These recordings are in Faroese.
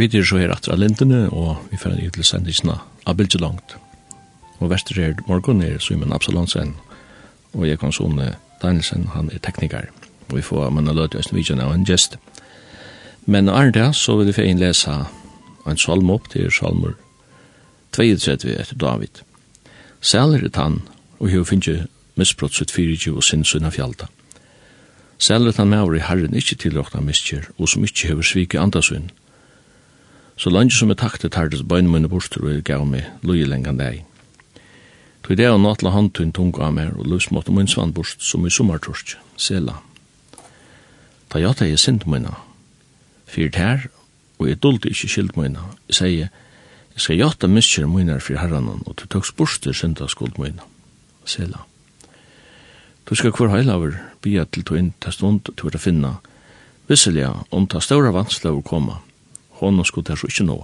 Vi er så her atra lintene, og vi får en ytlig sendisna av bildet langt. Og verster er morgon er Simon Absalonsen, og jeg kan sånne Danielsen, han er teknikar. Og vi får manna og løte oss vidtjene av en gest. Men av det så vil vi få innlese en salm opp til salmur 32 etter David. Sæler er han, og hun finner misbrott sitt 24 og sin sunn av. Sæler er han med over i herren ikkje tilråkna miskjer, og som ikkje hever svike andasund, så langt som jeg takte tardes bøyne mine bostur og jeg gav meg løye lengan deg. Tog det og natla handtun tung av meg og løsmåtte min svannborst som i sommartorsk, sela. Ta ja jeg sint mine, fyrt her, og jeg dulte ikke skilt mine, jeg sier, jeg skal jata miskjer mine fyr herranen, og du tøks bostur synda skuld mine, sela. Du skal kvar heilaver bia til to inn til stund til å finna, visselig om ta ståra vanskla å komme, honom skulle det så ikke nå.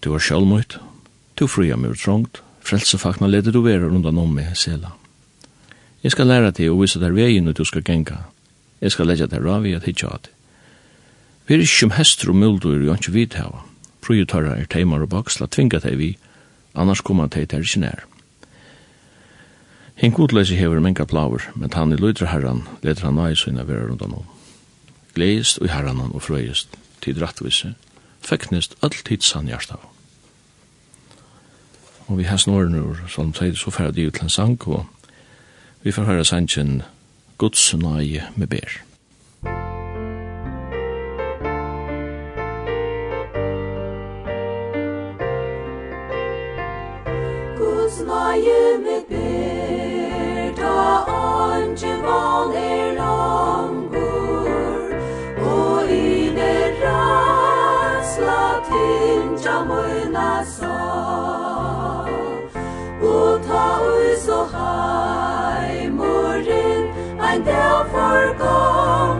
Du var sjølmøyt, du fria mig trångt, frelsefakna leder du vera rundan om meg, sela. Jeg skal læra deg og vise deg vegin og du skal genga. Jeg skal leggja deg ravi at hitja at. Vi er ikke om hester og muldur og ikke vidt hava. Prøyetarra er teimar og baksla tvinga deg vi, annars kommer deg til deg ikke nær. Hinn godløse hever menga plaver, men han i lydra herran leder han nøy og vera rundan om. Gleist og herranan og frøyest, tid rattvise, feknist all tid sann hjartav. Og vi hans norren nur, som sier, så færa de ut til en sang, og vi får høre sangen Guds nøye med ber. Guds nøye med ber, da andre valer lag, moina sa O ta ui so hai morin Ein del for gong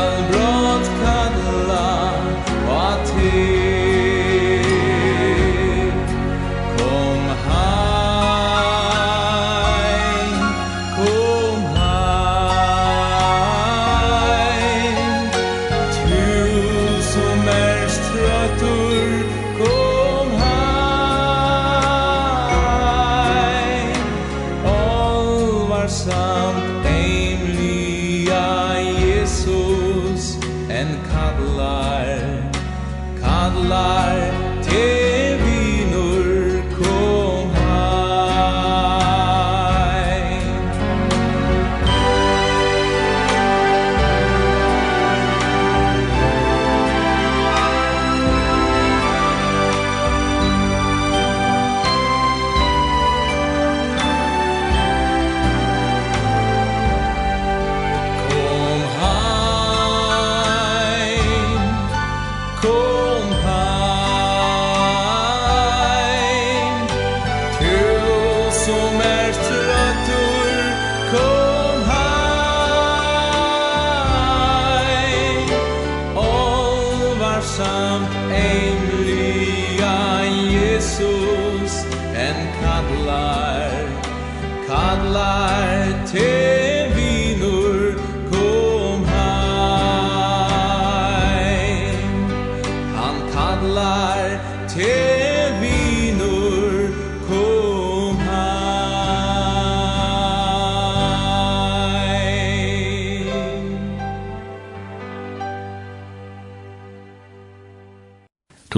all bra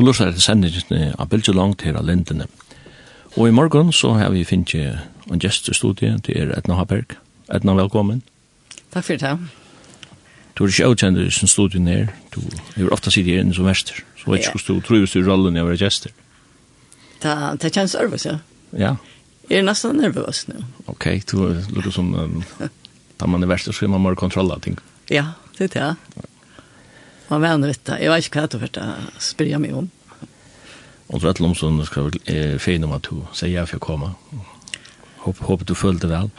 Du lusar til sendingen av Bilge Langt her av Lindene. Og i morgen så har vi finnet en gjest i studiet, det er Edna Haberg. Edna, velkommen. Takk for det. Du er ikke avkjent i sin studien her, du er ofta sitt her inne som verster, så vet ikke hvordan du tror du rollen i å være gjester. Det kjennes nervøs, ja. Ja. Jeg er nesten nervøs nå. Ok, du er lukker som, da man er verster, så er man mer kontroll av ting. Ja, det er det man vänner detta. Jag vet inte vad det för att spyrja mig om. Och så att Lomsson ska eh fin om att du säger jag får komma. Hopp hopp du följde väl.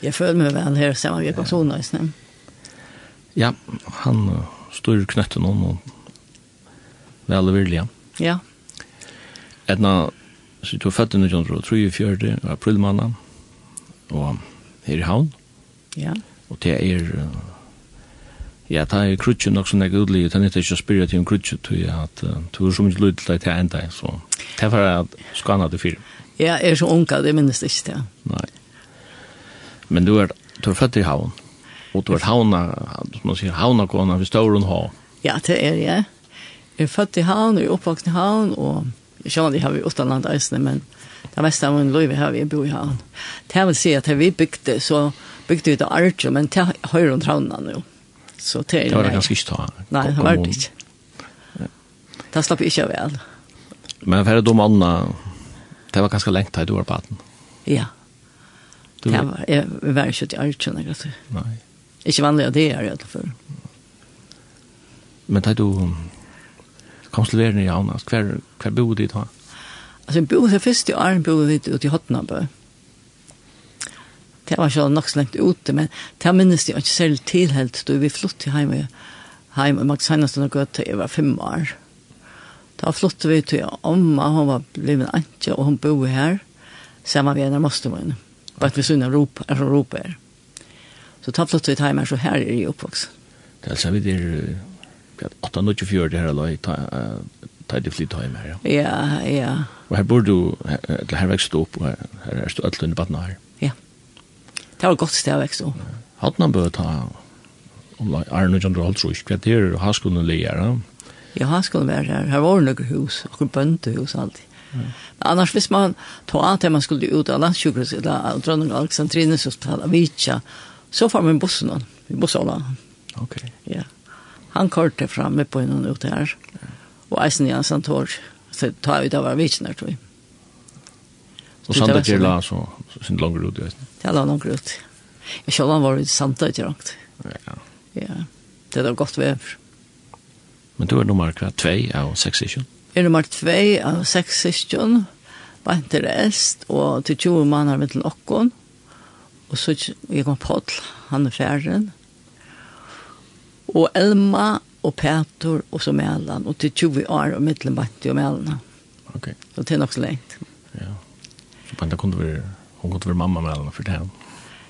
Jag följde mig väl här sen vi kom så nice nu. Ja, han står ju knätten någon och väl vilja. Ja. Edna så du fatt nu John tror ju fjärde april månad. Och här i havn. Ja. Och det är Ja, ta er krutje nok sånn jeg utlige, ta nytt ikke å spyrre til en krutje, tog at du er så mye lyd til deg til enda, så det er for at skanna til fyr. Ja, jeg er så unga, det minnes det ikke til. Nei. Men du er, du er født i havn, og du er havna, som man sier, havna kona, vi står hun ha. Ja, det er jeg. Jeg er født i havn, og jeg er oppvokst i havn, og jeg skjønner det jeg har vi utenland eisene, men det meste av min løyve har vi bo i havn. Det vil si at vi bygde, så bygde vi det arke, men det høyre om travna nå. Så det, er det var det ganske ikke ta. Nei, det var det ikke. Det slapp jeg ikke vel. Men for de andre, det var ganske lengt da du var på den. Ja. Du... Det var, jeg var ikke til Arjen, jeg Nei. Ikke vanlig av det jeg er alle fall. Men da du kom til verden i Havna, hver, hver bodde du da? Altså, jeg bodde først i Arjen, bodde jeg ute i Hotnabø. Mm det var ikke nok så lengt ute, men det minnes jeg ikke selv tilhelt, da vi flyttet hjemme, hjemme og Max Heinesten og gøtt til jeg var fem år. Da flyttet vi til omma, hun var blevet antje, og hun bor her, sammen med en av Mostermann, bare at vi sønner Europa, er Europa her. Så da flyttet vi til hjemme, så her er jeg oppvokst. Det er altså, vi er 18-24 det her, da ta det flyt hem her. Ja, ja. ja. Og her bor du, eller her vekst du opp, og her er du alt under badna her det var godt sted å vekse opp. Hadde noen bør ta om Arne John Rolls Rush, hva det er haskolen leger? Ja, haskolen var her. Her var noen hus, noen bøndehus alltid. Men Annars hvis man tog av til man skulle ut av landsjukhuset eller Drønning Alexandrines hospital, Avica, så får man bussen han, i bussåla. Ok. Ja. Han kortet framme på innan ut her, og eisen i hans han så tar jeg ut av Avica tror jeg. Og Sandra Kjell, så sin langer ut i eisen. Det la noen grunn. Jeg selv var i Santa ikke langt. Ja. Ja, det var godt vever. Men du er nummer hva? 2 av 6 ikke? Jeg er nummer 2 av 6 ikke. Bare til rest, og til 20 måneder med til åkken. Og så jeg kom på til, han er ferdig. Og Elma og Petor og så Mælan. Og til 20 år og mittelen bare og Mælan. Ok. Og til nok så lengt. Ja. Så bare det kunne være hon gått över mamma med henne för det.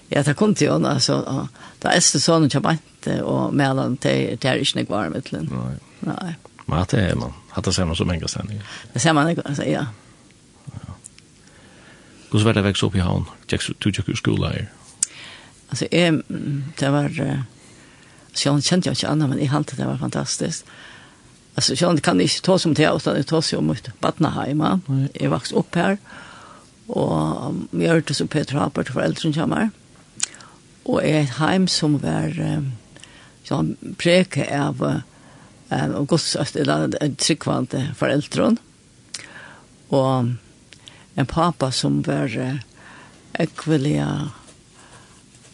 Ja, det kom till hon alltså då äste sonen jag inte och med henne till till är inte kvar med henne. Nej. Nej. Men att det är man. Att det ser man som en gästning. Det ser man inte alltså ja. Hur var det växa upp i havn? Du gick ur skola här. Alltså eh det var så jag kände jag inte annat men i halt det var fantastiskt. Alltså jag kan inte ta som det utan det tar sig om mitt barnahem. Jag växte upp här. Mm Og vi har hørt så opp Peter Haber til foreldrene kommer. Og er et heim som var sånn preke av og gods eller tryggvante foreldrene. Og en pappa som var ekvelige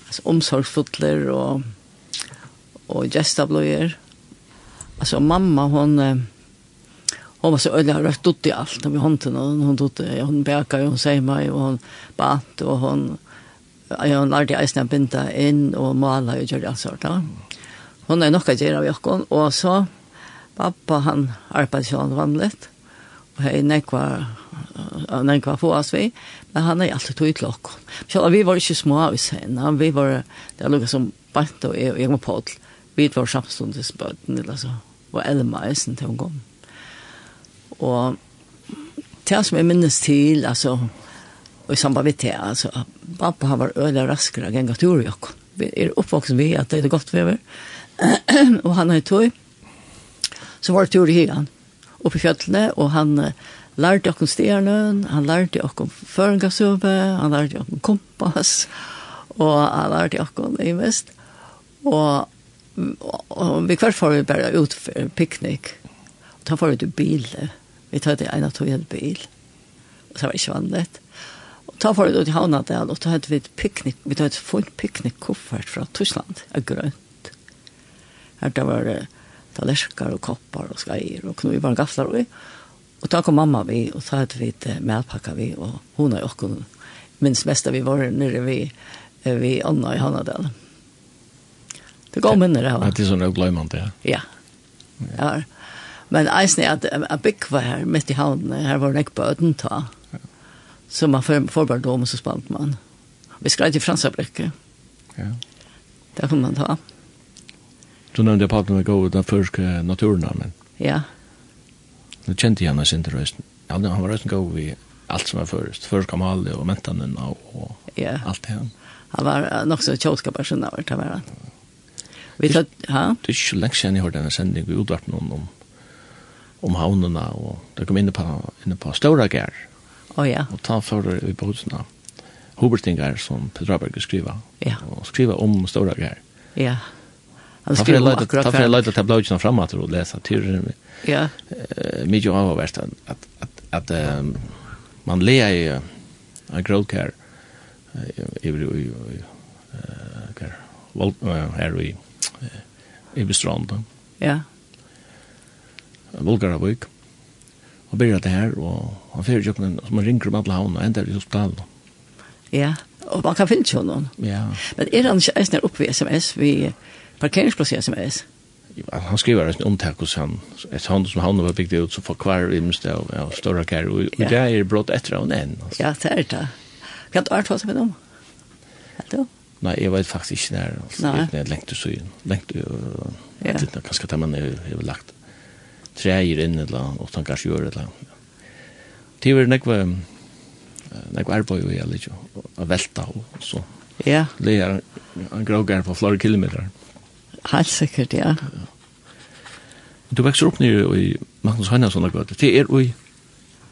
altså, omsorgsfotler og, og gestabløyer. Altså mamma, hun hon var så öliga rött ut i allt med hånden och hon tog det hon bäkade och hon säger mig och hon bant och hon Ja, hon lärde isna binda in och måla och gjorde allt sånt där. Hon är nog att göra vi och så pappa han arbetade så vanligt og hej nekva nekva få oss vi men han er alltid tog i klock. Så vi var ikke små i sen vi var det er lukket som bant og jeg var på vi var samstundes böten eller så og Elma är sen till hon kom. Og det som jeg minnes til, altså, og i samband med det, altså, pappa har vært øyla raskere enn gatt i. Vi er oppvoksen vi at det er godt vever. og han har tog, så var det tur i hyen, oppe i fjøttene, og han lærte oss stjernøen, han lærte oss føringasøve, han lærte oss kompass, og han lærte oss mest. og, og, og vi kvart får vi bare ut for piknik, og da får vi til bilen, Vi tar det ene tog en bil. Og så var det ikke vanlig. Og da for det ut i Havnadel, og da hadde vi et piknik, vi tar et fullt piknikkoffert fra Tyskland, er grønt. Her da var det tallerskar og koppar og skreier og knuivar og gaflar og. Og da kom mamma vi, og ta hadde vi et medpakka vi, og hun er jo okkur minst mest av vi var nere vi, vi Anna i Havnadel. Det går minner det her. Det er sånn at jeg glemmer det, ja. Ja. Ja. Men eisen er at jeg bygg var her midt i havnen, her var det ikke på øden ta. Så man for, forberedte om, og så spant man. Vi skrev til Fransabrikket. Ja. Det kunne man ta. Du nevnte jeg paten pappen gå ut den første naturen, men... Ja. Du kjente henne hans til. Ja, han var røsten gå i alt som var først. Först kom Halle och Mentanen og, och yeah. allt det her. Han var nok så tjåskaparsen av det var han. Vi tatt, ha? Det er ikke så länge sedan jag hörde denne här i utvart noen om om havnene, og det kom inne på, inne på Stora Gær. Oh, ja. Og ta for det i behodsene. Hubertingar som Petra Berger skriver. Ja. Og skriver om Stora Gær. Ja. Han skriver om akkurat. Ta for jeg løyde tablaugene fremme til å lese. Ja. Mye av å være at, at, at um, man leer i en grådkær i her i Ibestrand. Ja. Volgaravik. Og byrja det her, og han fyrir tjokken, som man ringer om alle havn, og ender i hospitalen. Ja, og man kan finne jo noen. Ja. Men er han ikke eisner oppe ved sms, vi parkeringsplass i sms? Han skriver en omtak hos han, et han som han var bygd ut, så får kvar i minst av, ja, større kær, og, og ja. det er brått etter av en. Altså. Ja, det er det. Kan du hva som er dem? Ja, du. Nei, jeg vet faktisk ikke nær. Nei. Jeg er lengt til søyen. Lengt til, uh, ja. kanskje det man har lagt träger in eller og han kanskje gjør det. Det är nekva nekva arbeid vi er litt å velta og så. Ja. Det er en grågar på flere kilometer. Helt sikkert, ja. Du vekser opp nere i Magnus Høynason og gøte. Det er i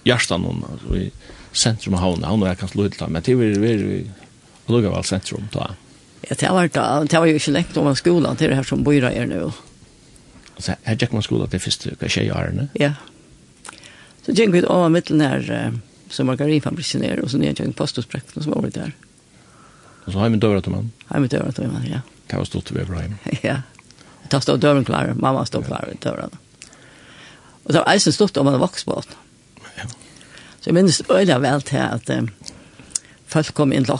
Gjerstan, altså i sentrum av havna. Havna er kanskje løytla, men det er i Lugavall sentrum, da. Ja, det var, det var jo ikke lengt om skolan, det er her som bor her nå. Ja så her gikk man skola til første uka tjej årene. Ja. Så gikk vi av mittelen her, som margarinfabrikken er, og så nye gikk posthusprøkten som var der. Og så har vi døra til man. Har vi døra til mann, ja. Det var stått vi over hjemme? ja. Da stod døren klar, mamma stod klar i døren. Og så var eisen stått om man var vokst Ja. Så jeg minnes øyla vel til at um, folk kom inn til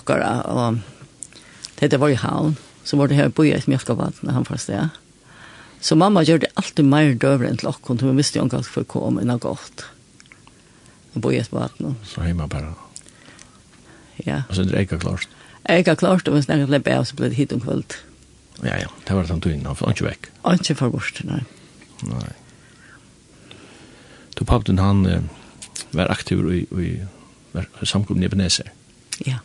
og det var i havn, så var det her boi i et mjölkabaden, han var det. Ja Så mamma gjør det alltid mer døvere enn til åkken, hun visste jo ikke at for kom inn og gått. Og bo i et baden. Så hjemme bare? Ja. Og så er det ikke klart? Jeg har klart, og hvis jeg ble av, så ble det hit om kveld. Ja, ja, det var det han tog inn, han var ikke vekk. Han ikke for bort, nei. Nei. Du pappen han eh, var aktiv i, i, i samkommen i Ebenezer. Ja.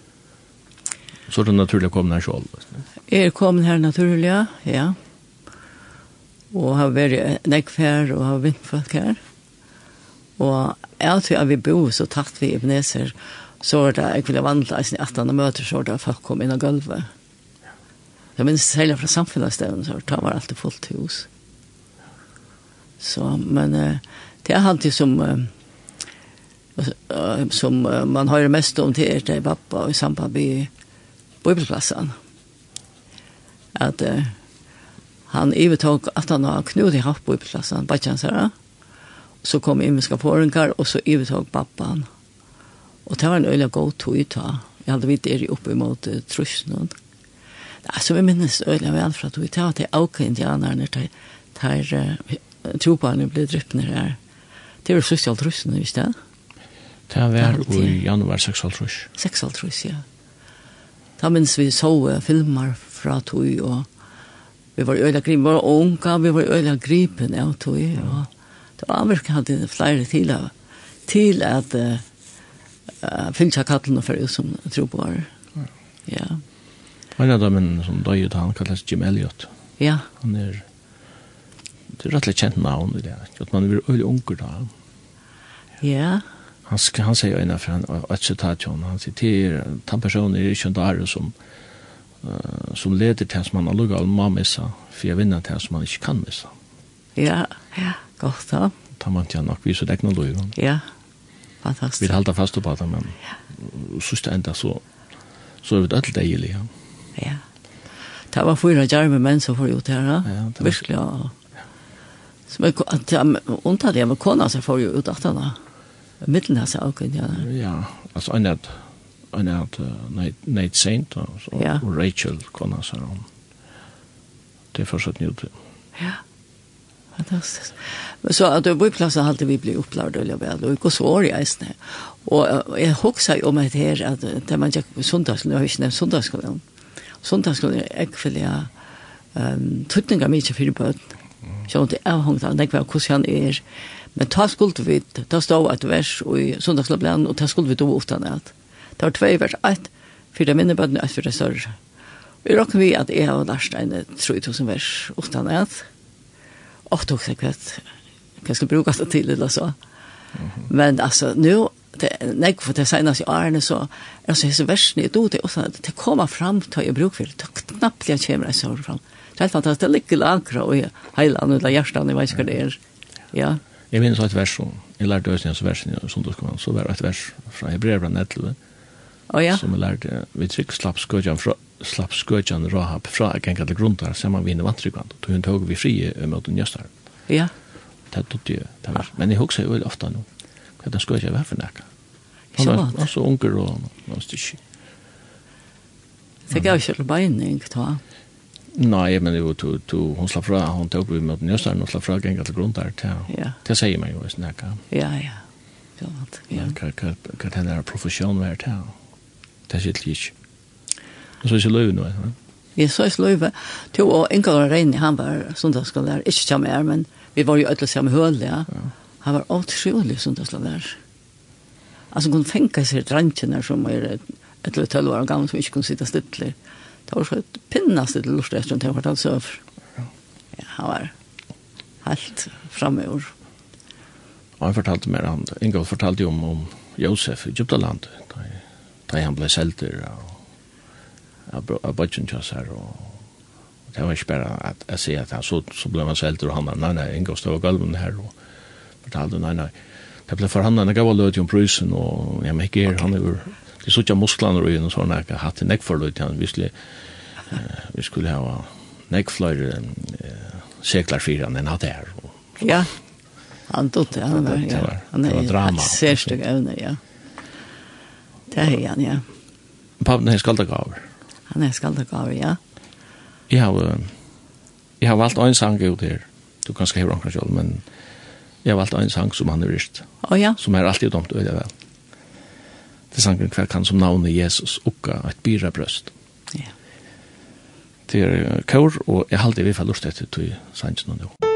Så er det naturlig å komme her selv. Er kommet her naturlig, ja. Ja og har vært nekk her og har vint folk her. Og jeg tror at vi bor så tatt vi i Ebenezer, så var det, jeg ville vandre i 18. møter, så var det folk kom inn av gulvet. Jeg minns særlig fra samfunnsstevnen, så det var alltid fullt til hus. Så, men det er alltid som, som man hører mest om til er til pappa og i samband med bibelplassen. At han ivetog at han har knut i happor i bare bara chansar. Så kom imiska pårinkar og så ivetog pappan. Og det var en øyla god tog ta. Jeg hadde vidt er oppe imot uh, trusnen. Alltså vi minns öliga väl för att vi tar till auka indianer der det här troparna blev dryppna her. Det var sosial trusnen, visst det? Det var i januar 6.5. 6.5, ja. Da minns vi så uh, filmer fra tog og vi var øyla gripen, vi var unga, vi var øyla gripen, ja, tog jeg, og det var virkelig hadde flere til, til at uh, finnes jeg kattelen og fyrir som troboar. Ja. Men en av dem som døy ut, han kalles Jim Elliot. Ja. Han er, det er rettelig kjent navn i det, at man er øyla unger da. Ja. Han, han han, han sier, jo sier, han han han sier, han han sier, han sier, han sier, han uh, som leder til som man har lukket må missa, for jeg vinner til som man ikke kan missa. Ja, ja, godt da. Da man ikke nok viser det noe lukket. Ja, fantastisk. Vi halda fast på det, men ja. sørst enda så, så er vi det deilig, ja. Ja. Det var fyra jarme menn som får ut her, ja. ja var... Virkelig, ja. Som er, at jeg unntatt jeg med kona som får ut at han da. henne. Middelnes seg også, ja. Ja, altså, annet, en at uh, Nate Saint og, så, ja. og Rachel kona seg om. Det er fortsatt njut. Ja, fantastisk. Men så at på plassen alltid vi blir opplevd og vel, og ikke så år i eisene. Og jeg husker jo om et her, at det man ikke på sundagsskolen, jeg har ikke nevnt sundagsskolen. Sundagsskolen er ikke for jeg um, tøtninger mye for bøten. Så det er avhångt av hvordan han er. Men ta skuld vi, ta stå et vers i sundagsskolen, og ta skuld vi då utan at. Det var tvei vers ett, fyra minne bøtten, ett fyra større. Vi råkker vi at jeg har lært en 3000 vers utan at. og tog seg kvett, hva skal bruke det til, eller så. Men altså, nå, nei, for det senast i årene, så er altså disse versene, jeg det, og det kommer fram til jeg bruker det, det knappt jeg kommer jeg så fram. Det er helt fantastisk, det ligger lankra, og heiland, eller hjertan, jeg vet ikke hva det er. Ja. Jeg minns et vers, jeg lærte øyne, så versen, som du skal, så var det et vers fra Hebreerbrann 11, oh, ja. som vi lærte vi trykk slapp skøtjan fra slapp skøtjan Rahab fra genga til grundar saman vi inne vantrykvand og hun tog vi frie mot den jøstar ja det tog det var men jeg husker jo ofta nu hva den skøtjan var for nekka han var så unger og han var det gav ikke til beining ta Nei, men det var to, to, hun slapp fra, hon tog vi mot njøsaren, hon slapp fra genga til grundar, det sier meg jo i snakka. Ja, ja, ja, ja. Hva er det der profesjonen var til? det er ikke. Og så er det løyve nå, ja. Vi så er løyve. To og Ingar Reini, han var sundagsskoler, ikke kjem her, men vi var jo ødelig sammen høl, ja. Han var åtskjølig sundagsskoler. Altså, hun fengt seg drantjene som er et eller tølv år gammel, som ikke kunne sitte stille. Det var så et pinnast til lort etter hun fortalte seg over. Ja, han var helt framme i år. Og han fortalte mer, han, Ingar fortalte jo om, om Josef i Egyptalandet da han ble selter av av til oss her og det var ikke bare at jeg sier at han så, så ble han selter og han var nei nei inga stå og her og fortalte nei nei. Det ble forhandlet jeg gav løt om prysen og jeg meg her han er jo det er så ikke musklene og en sånn jeg har hatt en nekk for løt han visste vi skulle ha nekk flere seklar fyra enn han hadde her ja. Han tog det han var, ja. det er, han det han er, han er, han Det er han, ja. Pappen er skaldegaver. Han er skaldegaver, ja. Jeg har, jeg har valgt en sang ut her. Du kan skrive omkring selv, men jeg har valgt en sang som han er rist. Å oh, ja. Som er alltid dumt, vet jeg vel. Det er sangen hver kan som navnet Jesus ukka et byra brøst. Ja. Det er kår, og jeg har alltid vi fall lust etter til sangen nå. Ja.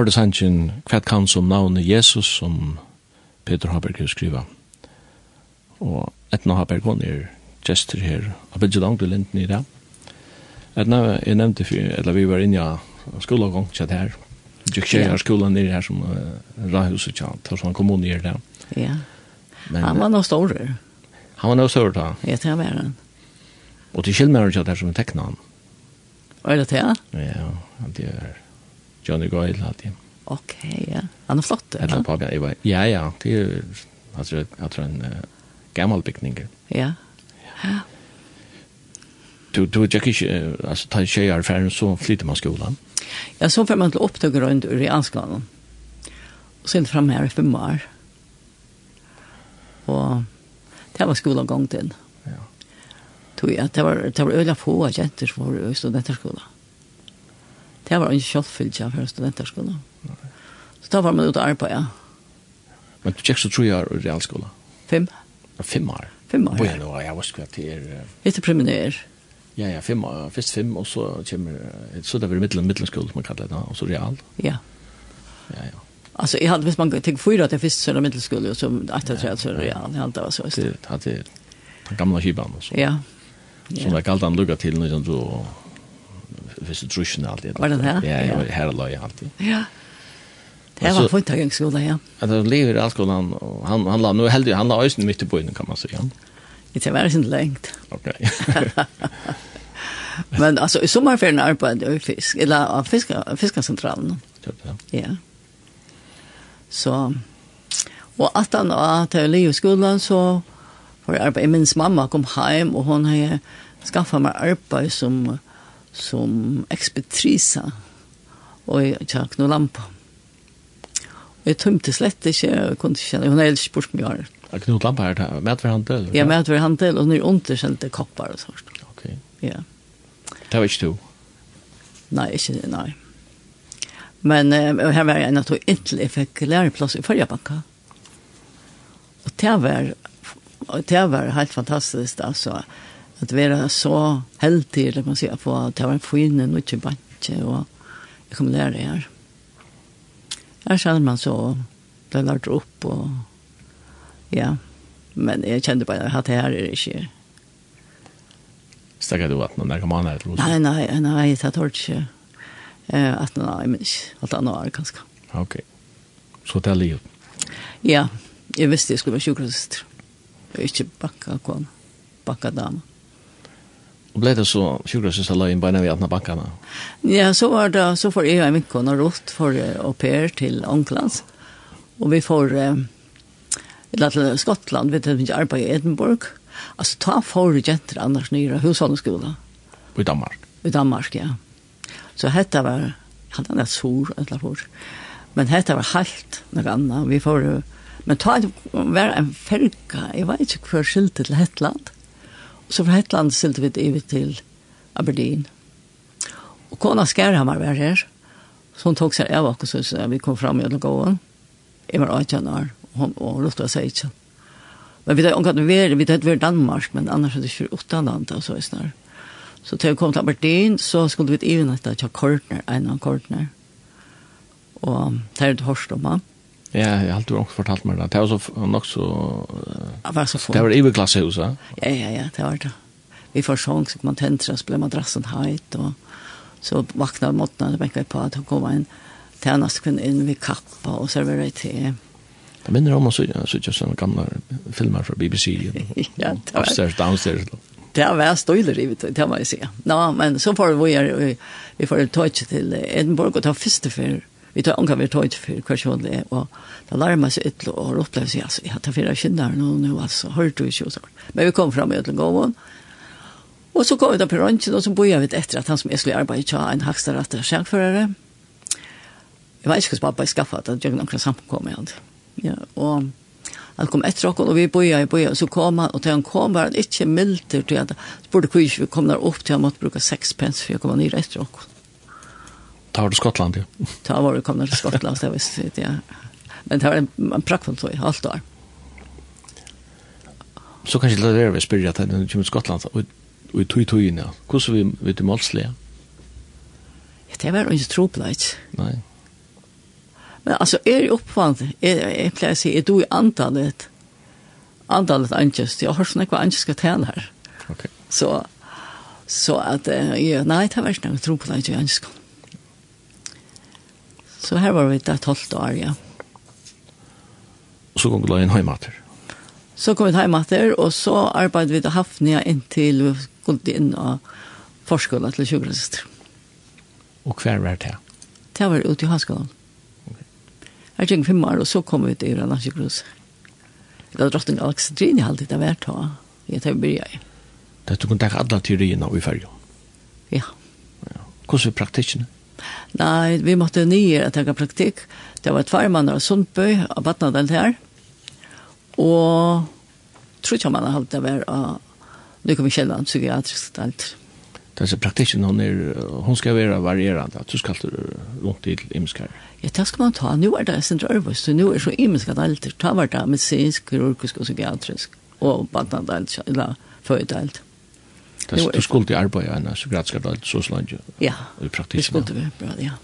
hørte sannsyn hvert kan som navnet Jesus som Peter Haberg skriva. Og Etna Haberg hon er gestur her. Jeg bygde langt i linden i det. Etna, jeg nevnte for, eller vi var inne av skolegång kjett her. Jeg kjører her skolen nere her som uh, Rahuset kjent, her som han kom under det. Ja. Men, han var noe større. Han var noe større da. Ja, det var han. Og til kjellmæren kjett her som tekna han. Var det det? Ja, det er Johnny Goyle hade. Okej, ja. Han är flott. Eller på Eva. Ja, ja, det är alltså jag tror en gammal pickning. Ja. Ja. Du du jag kis alltså ta tjejer för så flyter man skolan. Ja, så får man till upptag runt i anskalan. Och sen fram här i fem år. Och det var skolan gång till. Ja. Tog jag det var det var öliga få jenter som var i studenterskolan. Det var en kjølfylgja for studenterskolen. Så da var man ute og arbeid, ja. Men du tjekk så tror jeg i realskola? Fem. Ja, fem år? Fem år, ja. Nå, jeg var skvatt til er... Etter preliminær. Ja, ja, fem år. Først fem, og så kommer... Så det var middelen, middelenskola, som man kallar det, og så real. Ja. Ja, ja. Alltså jag hade visst man tänker fyra att det finns sådana mittelskull och som att jag tror så real jag var så det hade den gamla och så. Ja. Som jag kallade han lugga till nu som så första truschen alltid. Var det det? Ja, ja, her låg jag alltid. Ja. Det var fint av jag ja. Att lever i allskolan och han han la nu heldig han la ösen midt i bøyden, kan man säga. Det är väldigt lengt. Okej. Men alltså i sommerferien arbeidde jeg jag fisk eller fiska fiskarcentralen. Ja. Ja. Så och att han att jag lever i skolen, så får jag arbetar min mamma kom hem och hon har skaffet mig arbeid som som ekspedtrisa og jeg tjekk noen lampa. Og jeg tømte slett ikke, jeg kunne ikke kjenne, hun er ellers bort med året. Er Knut Lampa her, med hver handel? Ja, med hver handel, og hun er underkjente koppar og sånt. Ok. Ja. Det var ikke du? Nei, ikke det, nei. Men uh, her var jeg en av to inntil jeg fikk læreplass i forrige banka. Og det var, det var helt fantastisk, altså. Ja at vara så heldig, eller man säger, på att det var en fin en mycket bantje og jag kom lære det her. Här känner man så, det lagt upp och ja, men jag kände bara att det här är det inte. Stäcker du att någon narkomaner eller Nej, nej, nej, det har inte. Eh, att någon men ikke, allt annat är ganska. Okej. Så det er livet? Ja, jag visste jeg skulle vara sjukhuset. Jag inte bakka kom, bakka dama. Og ble det så sjukrøsens la inn beina ved atna bakkene? Ja, så var det, så får jeg og min kone rått for au pair til Ånklands. Og vi får, eh, til Skottland, vi tar ikke arbeid i Edinburgh. Altså, ta for jenter annars nyere husholdningsskolen. I Danmark? I Danmark, ja. Så dette var, jeg han er sur, eller for. Men dette var helt noe annet. Vi får, men ta, var en ferga, jeg vet ikke hva skyldte til Hetland. Mm Så fra Hetland stilte vi det ivet til Aberdeen. Og kona Skærhammer var her. Så hun tok seg av oss, så vi kom fram i Ødelgåen. Jeg var 18 år, og hun og lukte seg ikke. Men vi hadde ikke vært, vi hadde vært Danmark, men annars hadde vi ikke vært land, og så er snar. Så til vi kom til Aberdeen, så skulle vi ivet etter til Kortner, en av Kortner. Og det er et hårst om han. Ja, jeg har alltid også fortalt meg det. Det var så nok så... Det var så få. Det var iverklassehus, ja? Ja, ja, ja, det var det. Vi får sång, så man tenter, så ble madrassen heit, og så vakna måttene, det benket på at hun kom inn, tjenest kun inn ved kappa og serverer i te. Det minner om å sykje sånne gamle filmer fra BBC, ja, det var... upstairs, downstairs. Det var støyler i, det må jeg si. Nå, men så får vi, vi får tøyt til Edinburgh, og ta første fyrir vi tar unga vi tar ut för hva kjål det er, og det man seg ytlo og opplevelse, ja, så jeg tar fyra kinder nå, nå, altså, hørte du ikke, så. Men vi kom fram i ytlo gåvån, og så kom vi da på røntgen, og så boja vi etter at han som jeg skulle arbeide tja en hakstaratt og sjangførere. Jeg vet ikke hva som pappa skaffa, at jeg noen samkom med han. Ja, og han kom etter oss, og vi boja i boja, og så kom han, og til han kom var han ikke milder til at, spurte hvor vi kom der opp til han måtte bruka seks pence for å komme ned etter oss tar du Skottland, ja. Ta var du kommet til Skottland, det visste jeg, ja. Men det var en, en prakkfull tog, alt år. Så kanskje det er vi spyrir at når du kommer til Skottland, og i tog tog inn, ja. Hvordan vi vet du målslige? Ja, det var jo ikke tropleit. Nei. Men altså, er jeg oppvand, jeg, jeg pleier å si, er du i antallet, antallet angest, jeg har sånn ikke hva angest skal tjene her. Ok. Så, så at, ja, nei, det var ikke noe det, i angest. kom. Så her var vi et halvt år, ja. Og så kom vi da inn heimater? Så kom vi til heimater, og så arbeidde vi til Hafnia inntil vi kom inn og forskåla til 20 sister. Og hver var det? Det var ute i Hanskolan. Okay. Jeg gikk fem år, og så kom vi til Irana sykehus. Det var drottning Alexandrine alltid det var ta. Jeg tar byrja i. Det er du kunne tenke alle teoriene i fergen? Ja. ja. Hvordan er praktikken? Ja. Nei, vi måtte nye at jeg praktikk. Det var tvær mann av Sundbøy, av Vatnadal her. Og tror ikke man hadde det vært av kommer källan psykiatrisk alt. Det er praktikken, hon er, hon skal være varierande, Att du skal rundt i imskar. Ja, det skal man ta. Nu er det sin drøvvist, så nu er så imenskar alt. Ta var det medicinsk, kirurgisk og psykiatrisk, og badnadalt, eller føydalt. Du skulle arbeide en psykiatrisk dalt så slange ja, i praktikken. Ja, skulle vi, bra, ja.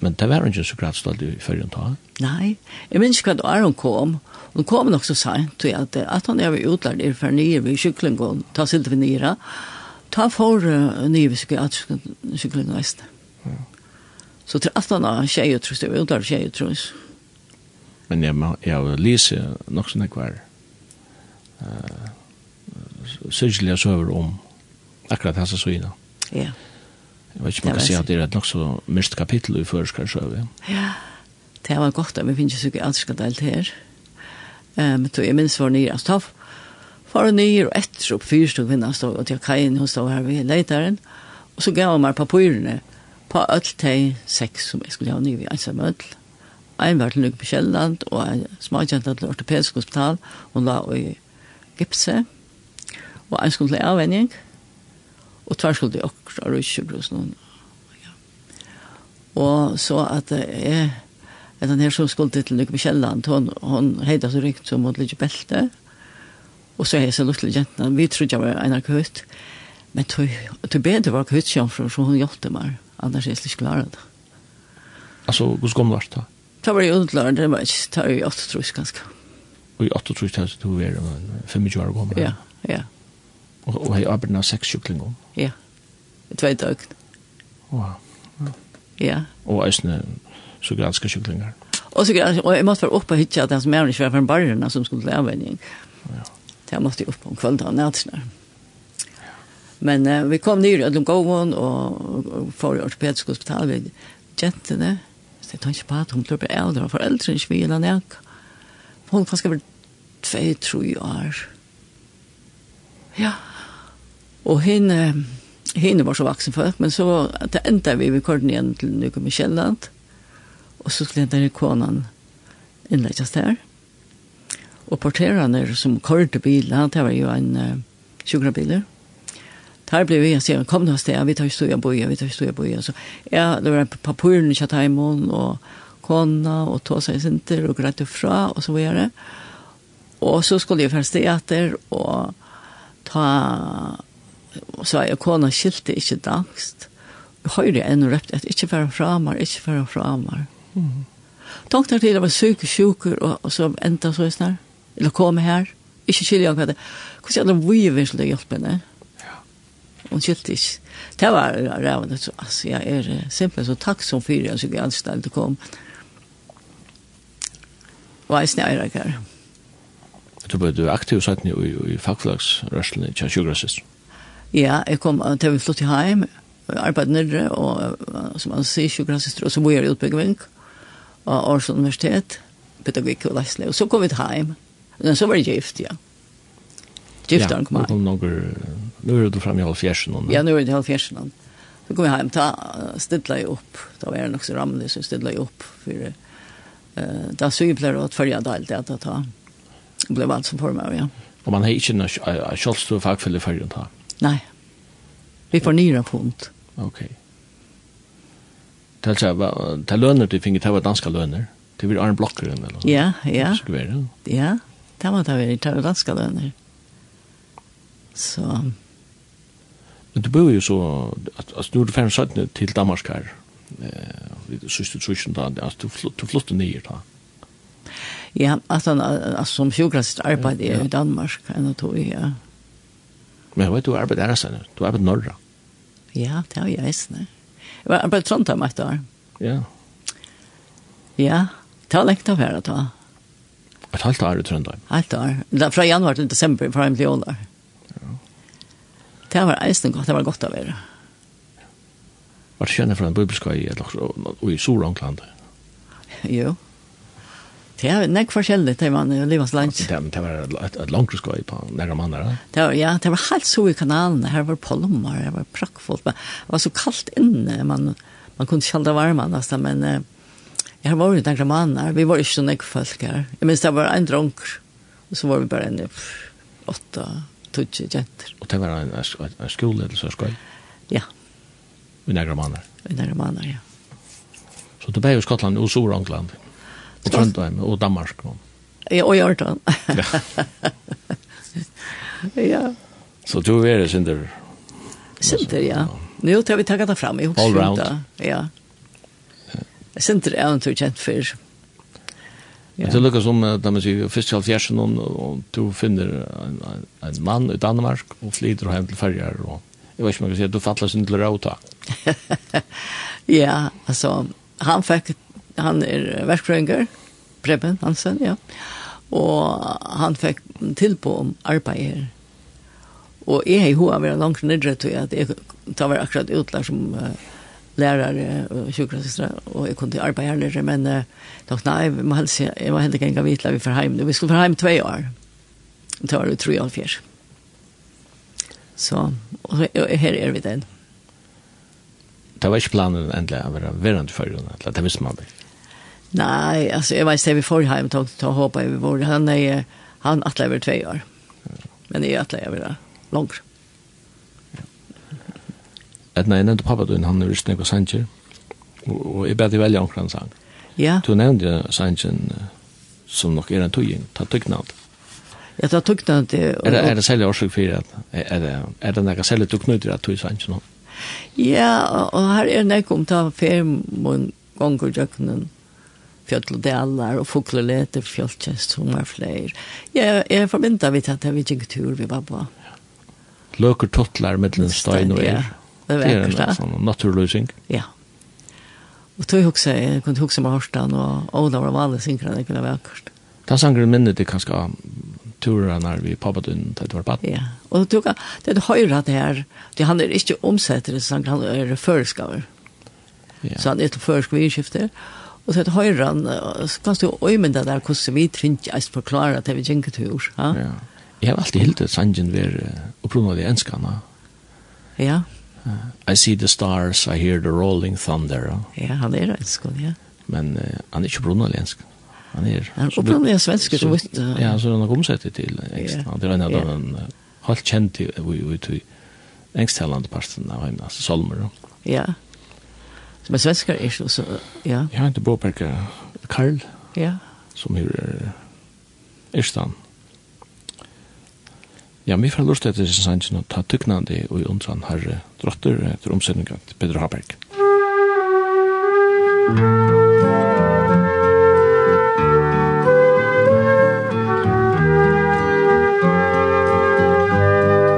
Men det var ikke en psykiatrisk dalt i førjen ta? Nei, jeg minns ikke hva Aron kom, Hun kom nok så sent, tror at, at han er utlært i for nye ved kyklingen, ta sig til nyra, ta for uh, nye ved psykiatrisk kyklingen vest. Ja. Så til at han er tjejer, tror jeg, utlært tjej tror jeg. Men jeg, jeg har lise nok sånn jeg. Uh, Sørgelig jeg sover om akkurat hans og søgna. Ja. Jeg vet ikke om man kan si at det er et nok så mest kapittel i førskar førskarsøve. Ja, det var godt at vi finnes ikke alt skal delt her. Um, så jeg minns var nye, altså for og nye og etter opp fyrst og stod, og til kajen hun stod her ved leitaren, og så gav han meg papurene på alt de seks som jeg skulle ha nye ved ensam ødel. Ein var til Nukke på Kjelland, og en smakjent til ortopedisk hospital, hun la i gipse, og en skulle til avvenning, og og tar skuld i okra rutsjebrus noen. Ja. Og så at det er at han her som skulle til Lykke Michelland, hon, hon heida så rykt som mot Lykke Belte, og så heisa Lykke jentene, vi trodde jeg var en av kutt, men til bedre var kutt sjamfra, så hun hjelpte meg, annars er jeg slik klar det. Altså, hvordan kom vart da? Det var jo undlar, det var ikke, det var jo 8 trus ganske. Og i 8 jeg, det var 25 år gammel? Ja, ja. Og, og jeg arbeider av seks kjuklinger. Ja, tvei døgn. Wow. Ja. ja. Og eisne så granske kjuklinger. Og så granske, og jeg måtte være oppe og hytte at den som er ikke var for en barrena som skulle til avvenning. Ja. Det måtte jeg oppe om kvelden og nætsene. Ja. Men uh, vi kom nyr i Ødlundgåen og, og får i ortopedisk hospital ved jentene. Så jeg tar ikke på at hun blir eldre og foreldre ikke vil eller nek. Hun kanskje var tvei, tro år. Ja. Ja Och henne henne var så vuxen för men så att det enda vi vi körde igjen til nu kommer källan. Och så skulle den konan inläggas där. Och porterene som körde bilen, det var ju en uh, sjukrabiler, Der blev vi sen kom nå sted, vi tar ju stora boja vi tar ju stora boja så ja det var på papuren i og och konna och seg sinter, og och grätta fra och så vidare. Och så skulle jag förstå etter, och ta så er kona skilte ikke dangst. Jeg høyre enn og røpte at ikke være framar, ikke være framar. Mm. Tankt til jeg var syk og sjuker, og, og så enda så snar, eller kom her, ikke skilje hva det. Hvordan er det vi vil virkelig hjelpe henne? Ja. Hun skilte ikke. Det var rævende, så altså, jeg er simpelthen så takksom for jeg som jeg anstod til kom. Og jeg snøyre ikke her. Du ble du aktiv satt i, i, i fagflagsrørselen i Kjærkjøgrasisteren? Ja, jeg kom til vi flyttet hjem, arbeidde nere, og som han sier, sjukkerhetssyster, og så bor jeg i Utbyggvink, og Års Universitet, pedagogikk og leisle, og så kom vi til hjem. Men så var det gift, ja. Gift han kom hjem. Ja, kom noen, nå er du fremme i halvfjersen. Ja, nå er det halvfjersen. Så kom vi hjem, ta, stedla jeg opp, da var jeg nok så ramlig, så stedla jeg opp, for uh, da sykepleier og tverja deilt, det at ta, ble valgt som form av, ja. Og man har ikke noe kjølstofagfølge for å ta? Nei. Vi får nira fond. Okej. Tals av ta löner till finge ta danska löner. Det blir en blocker eller så. Ja, ja. Skulle Ja. Det var det vi tar danska lønner. Så Men du bor ju så att att du fem sjön till Danmark här. Eh, vi syster tusen där att du du flyttar ner där. Ja, alltså som sjukrast arbete i Danmark, en och två ja. Men jeg vet, du arbeid er sånn, du arbeid norra. Ja, det har jeg eisne. Jeg var arbeid Trondheim et år. Ja. Ja, det var lengt av her da. Et halvt år i Trondheim? Halvt år. Da, fra januar til desember, fra en år. Ja. Det var eisne godt, det var godt av her. Var det kjenne fra en bibelskøy i Sorangland? Jo. Jo. Det er nek forskjellig til man i livans lunch. Det, det var et, et langt skoj på nære mannere. Det var, ja, det var helt så i kanalen. Her var polmer, det var prakkfullt. Men det var så kaldt inne. Man, man kunne ikke holde varme nesten, men jeg var jo nære mannere. Vi var ikke så nek folk her. Jeg minns det var en dronk, og så var vi bare en åtta, tutsi jenter. Og det var en, en, en så skoj? Ja. I nære mannere? I nære mannere, ja. Så du ble i Skottland og Sør-Angland? Ja. I Trondheim og Danmark. Ja, og i Orton. ja. Så du er det, Sinter? Sinter, ja. Nu tar vi takka det fram. All round. Ja. Sinter är inte känt för... Ja. Det lukkar som, da man sier, først til fjersen, og du finner en, en mann i Danmark, og flyter hjem til ferger, og jeg vet ikke om jeg kan si, at du fattler sin til rauta. ja, altså, han fikk han er verkfrøyngar, Preben Hansen, ja. Og han fikk tilbå om arbeid her. Og jeg har hoa vært langt nidre til at jeg tar var akkurat utlært som uh, lærare og sjukrasistra, og jeg kunne til arbeid her nidre, men uh, takk, nei, jeg må helst, jeg må helst ikke engang vitla vi for heim. Vi skulle for heim tvei år. Det var det tre og fjers. Så, og her er vi den. Det var ikke planen endelig å være verandførende, eller det visste man det. Nej, alltså jag vet inte vi får hem tog ta hoppa vi bor. han är han att över 2 år. Men det är att över långt. Att nej, när pappa du, han er snägg och sanjer. og, og bad dig välja en sang. Ja. Du nämnde sanjen som nok er en tøying, ta tycknad. Ja, ta tycknad. Er det er det sälja orsak för att er det er det några særlig du at att tuj sanjen. Ja, och här är det kom ta fem gånger jöknen fjöll och delar och fåglarleter, fjölltjänst, sommarfler. Jag är förmyndad vid att det var en tur vi var på. Löker tottlar mellan stein och er. Det är vackert. Det är en sån naturlösning. Ja. Och tog också, jag kunde också med Horstan och Ola var vanlig synkran, det kunde vara vackert. Den sangren minnet det kanske turer när vi pappa den det var pappa. Ja. Och tog det det höra det här. Det han är inte omsätter det sang han är förskaver. Ja. Så han är till förskvärskifte. Og så høyre han, så kan du øymynda der hvordan vi trynte eist forklare at vi gjenker til jord. Ja. Jeg har alltid hildet sangen var opprunnet av de. Ja. I see the stars, I hear the rolling thunder. Ja, han er enskene, ja. Men uh, han er ikke opprunnet av enskene. Han er opprunnet av svensk, så vidt. Ja, så han har omsettet til engst. Han er en av den uh, halvt kjent i i, i, i engsttalande parten av hjemme, altså Solmer. Ja, ja Men svenskar är så, så ja. Jeg har inte påpekat Karl. Ja. Som er är Istan. Ja, vi får lust etter sin sannsyn å ta tyknande og i undran herre drotter etter omsendinga til Peter Haberg.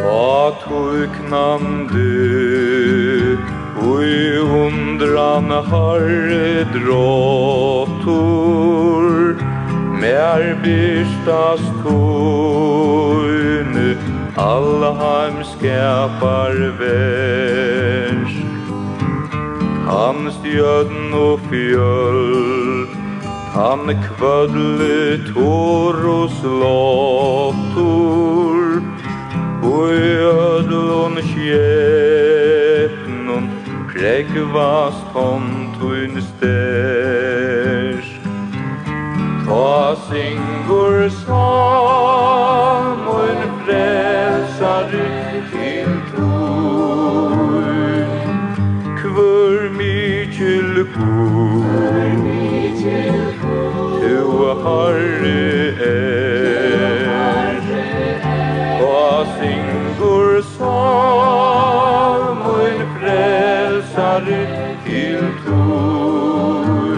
Ta tyknande hundran harre dråttor Mer bistast tun Allaheim skapar vers Han stjødn og fjöll Han kvödle tor og slåttor Og i ödlon kjell Rekvast hon tun styrs Ta syngur samun frelsar til tun Kvör mikil kur Tu harri herre til tor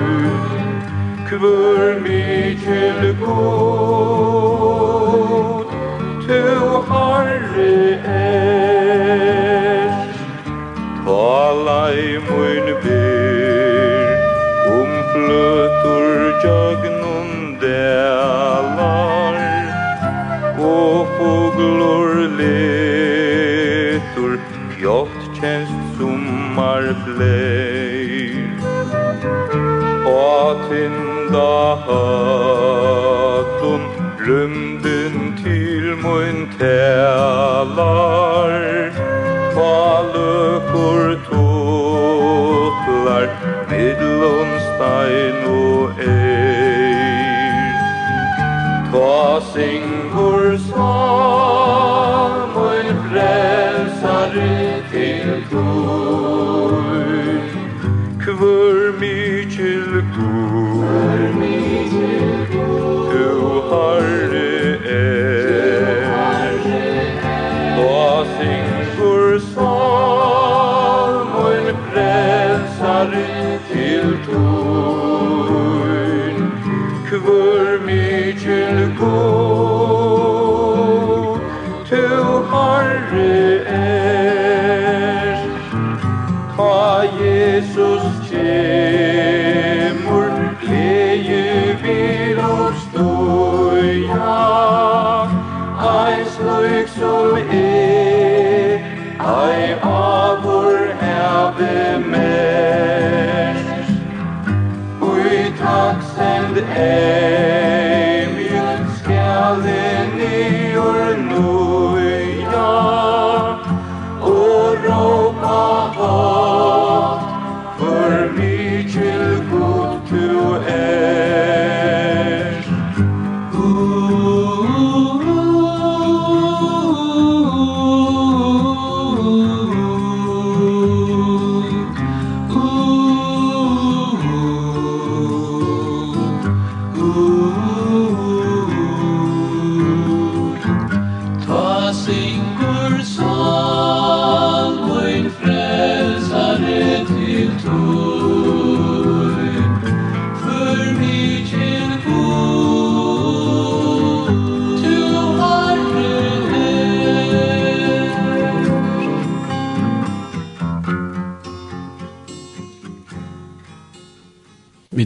kvur mykjel god tu harre er. Tala i mun bir um fløtur jag sommar fleir. Og tinda hatun Rymden til mun tælar Ta løkur Middlun stein og eir. Ta singur sang Mun frelsare til tro kvör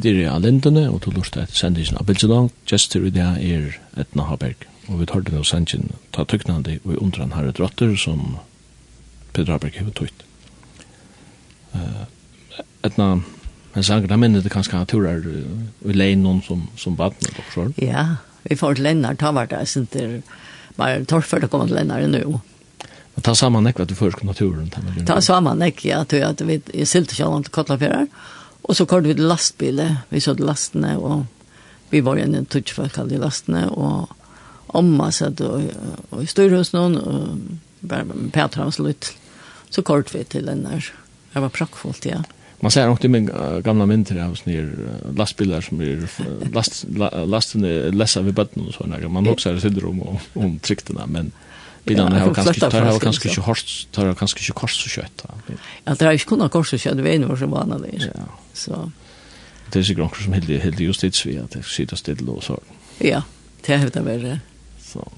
er i Alindene, og du lort et sendisen av Bilsedang. Gjester i det er Etna Haberg. Og vi tar det nå sendingen, ta tøknande, og vi undrar herre drotter som Peter Haberg har tøyt. Uh, Etna, men sanger, da minner det kanskje at turar i leir noen som, som badner, dere Ja, vi får til Lennart, ta var der, sin til, var torfer å komme til Lennart nå. Men ta sammen ekk, at du først naturen. Ta sammen ikke, ja, at vi silt ikke alle til Kotlafjører, og Och så körde vi til lastbilen. Vi såg lastene och vi var en tutsch för kall i lastene och omma satt og, och, i styrhus någon och bara med Petra og slutt. Så körde vi till den där. Det var prakkfullt, ja. Man ser också med gamla mynter av snir lastbilar som är last, lasten är läsa vid bötten och sådana. Man också har syndrom om, om trykterna, men bilarna har kanske tar har kanske inte hårt tar har kanske inte kors så kött. Ja, det har ju kunnat kors så kött vet vad som var när det. Ja. Så det är ju grann som helt helt just det så att sitter still och så. Ja, det har det varit. Så.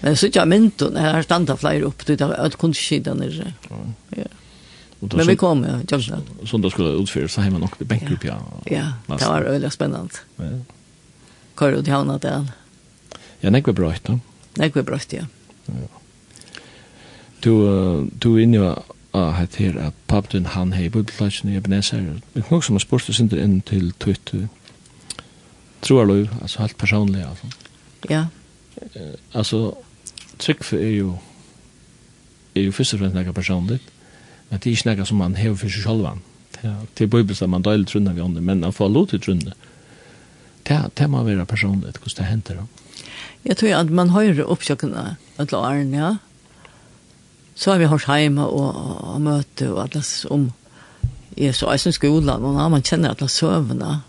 Men så jag men då här standa flyr upp det att kunde skida ner. Ja. Men vi kom, ja, just det. då skulle utföra så hemma nog det bänkgrupp, ja. Ja, det var öliga spännande. Ja. Kör ut i havna där. Ja, nekve brøyt, no? Nekve brøyt, ja. Du, du er inne og hatt her at pappen han hei bøybelplatsjen i Ebenezer. Men nok som har spørst og sinter inn til tøyt lov, altså helt personlig. Altså. Ja. Altså, tryggfe er jo er jo først og fremst nekka personligt, men det er ikke nekka som man hever for seg sjálvan. Det er bøybelsta man døyler trunna vi ånden, men man får lov til trunna. Det, det må være personligt, hvordan det henter. Ja. Jeg tror at man hører oppsøkene til åren, ja. Så har vi hørt hjemme og, og møte og alt om i så eisen skolen, og når man kjenner alle søvnene,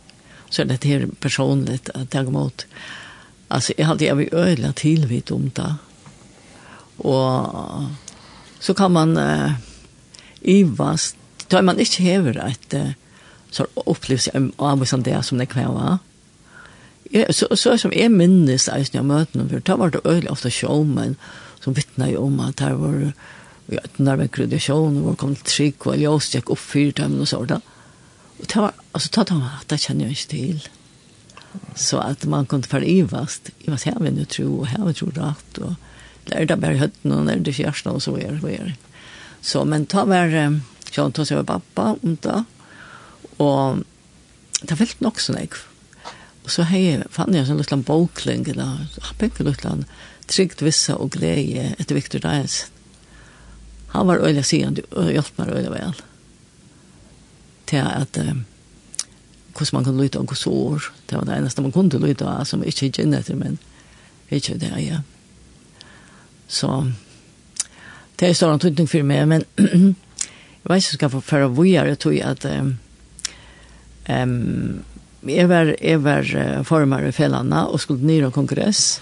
så er det her personligt at ta mot. Altså, jeg hadde jeg vil øyla tilvitt om det. Og så kan man uh, ivast, da man ikke hever et uh, så opplevelse av hvordan det er som det kan kvever, Ja, så, så som jeg minnes eisen jeg møtene, for det var det øyelig ofte showmen som vittna jo om at her var ja, den der vekker det showmen, hvor kom til trygg, og jeg også gikk opp fyrt dem og sånt. Og det var, altså, det var, det kjenner jeg ikke til. Så at man kunne være ivast, ivast her vil jeg tro, og her vil jeg tro rett, og det er det bare høttene, og det er det kjæresten, og så er det, så er det. Så, men ta var, sånn, tog seg av pappa, og da, og det var veldig nok sånn, jeg, Og så hei, fann jeg sånn litt en bokling, eller happig litt en trygt vissa og glede etter Victor Dines. Han var øyla siden, og hjelp meg øyla vel. Til at um, hvordan man kan lytte av hvordan år, det var det eneste man kunne lytte av, som ikke er inn etter, men ikke det, ja. Så det er stor antydning for meg, men jeg vet ikke om jeg skal få føre vågjere, tror jeg at um, um, jeg var, jeg var uh, formar i Fjellandet og skulle nyr og kongress.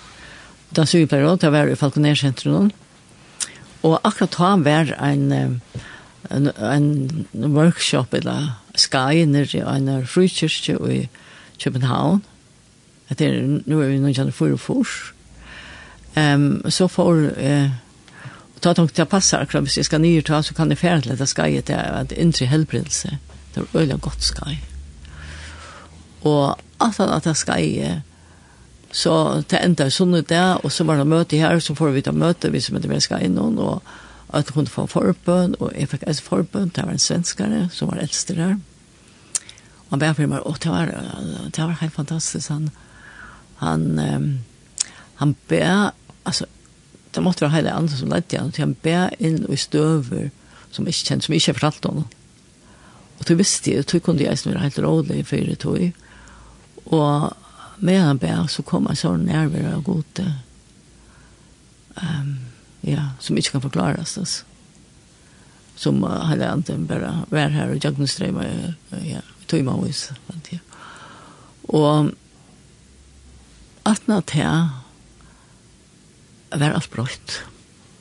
Da så vi pleier å ta være i Falconer-sentrum. Og akkurat da var en, en, en workshop eller Sky nere i en frikirke i København. Det er, nå er vi noen kjenner for og for. Um, så får eh, ta tanke til å passe akkurat hvis jeg skal nyr ta, så kan jeg fjerne til av Sky til at indre helbredelse. Det var øyelig godt Sky. Mm og at han at jeg skal så det enda er sånn det, og så var det møte her, så får vi ta møte, vi som heter vi skal innom, og at hun får forbøn, og jeg fikk et forbøn, det var en svenskare som var eldste der. Og han ber for meg, og det var, det var helt fantastisk, han, han, um, han ber, altså, det måtte være hele andre som ledde han, han ber inn og i støver, som ikke kjent, som ikke fortalte honom. Og du visste jeg, det kunne jeg som helt rådlig for det tog, Og med han ber, så kommer så nerver och gott. Ehm um, ja, som ikke kan forklares, altså. Som uh, hade inte bara var här och jag måste strömma uh, ja, tog meg hos vant jag. Och att natt här var alt brott.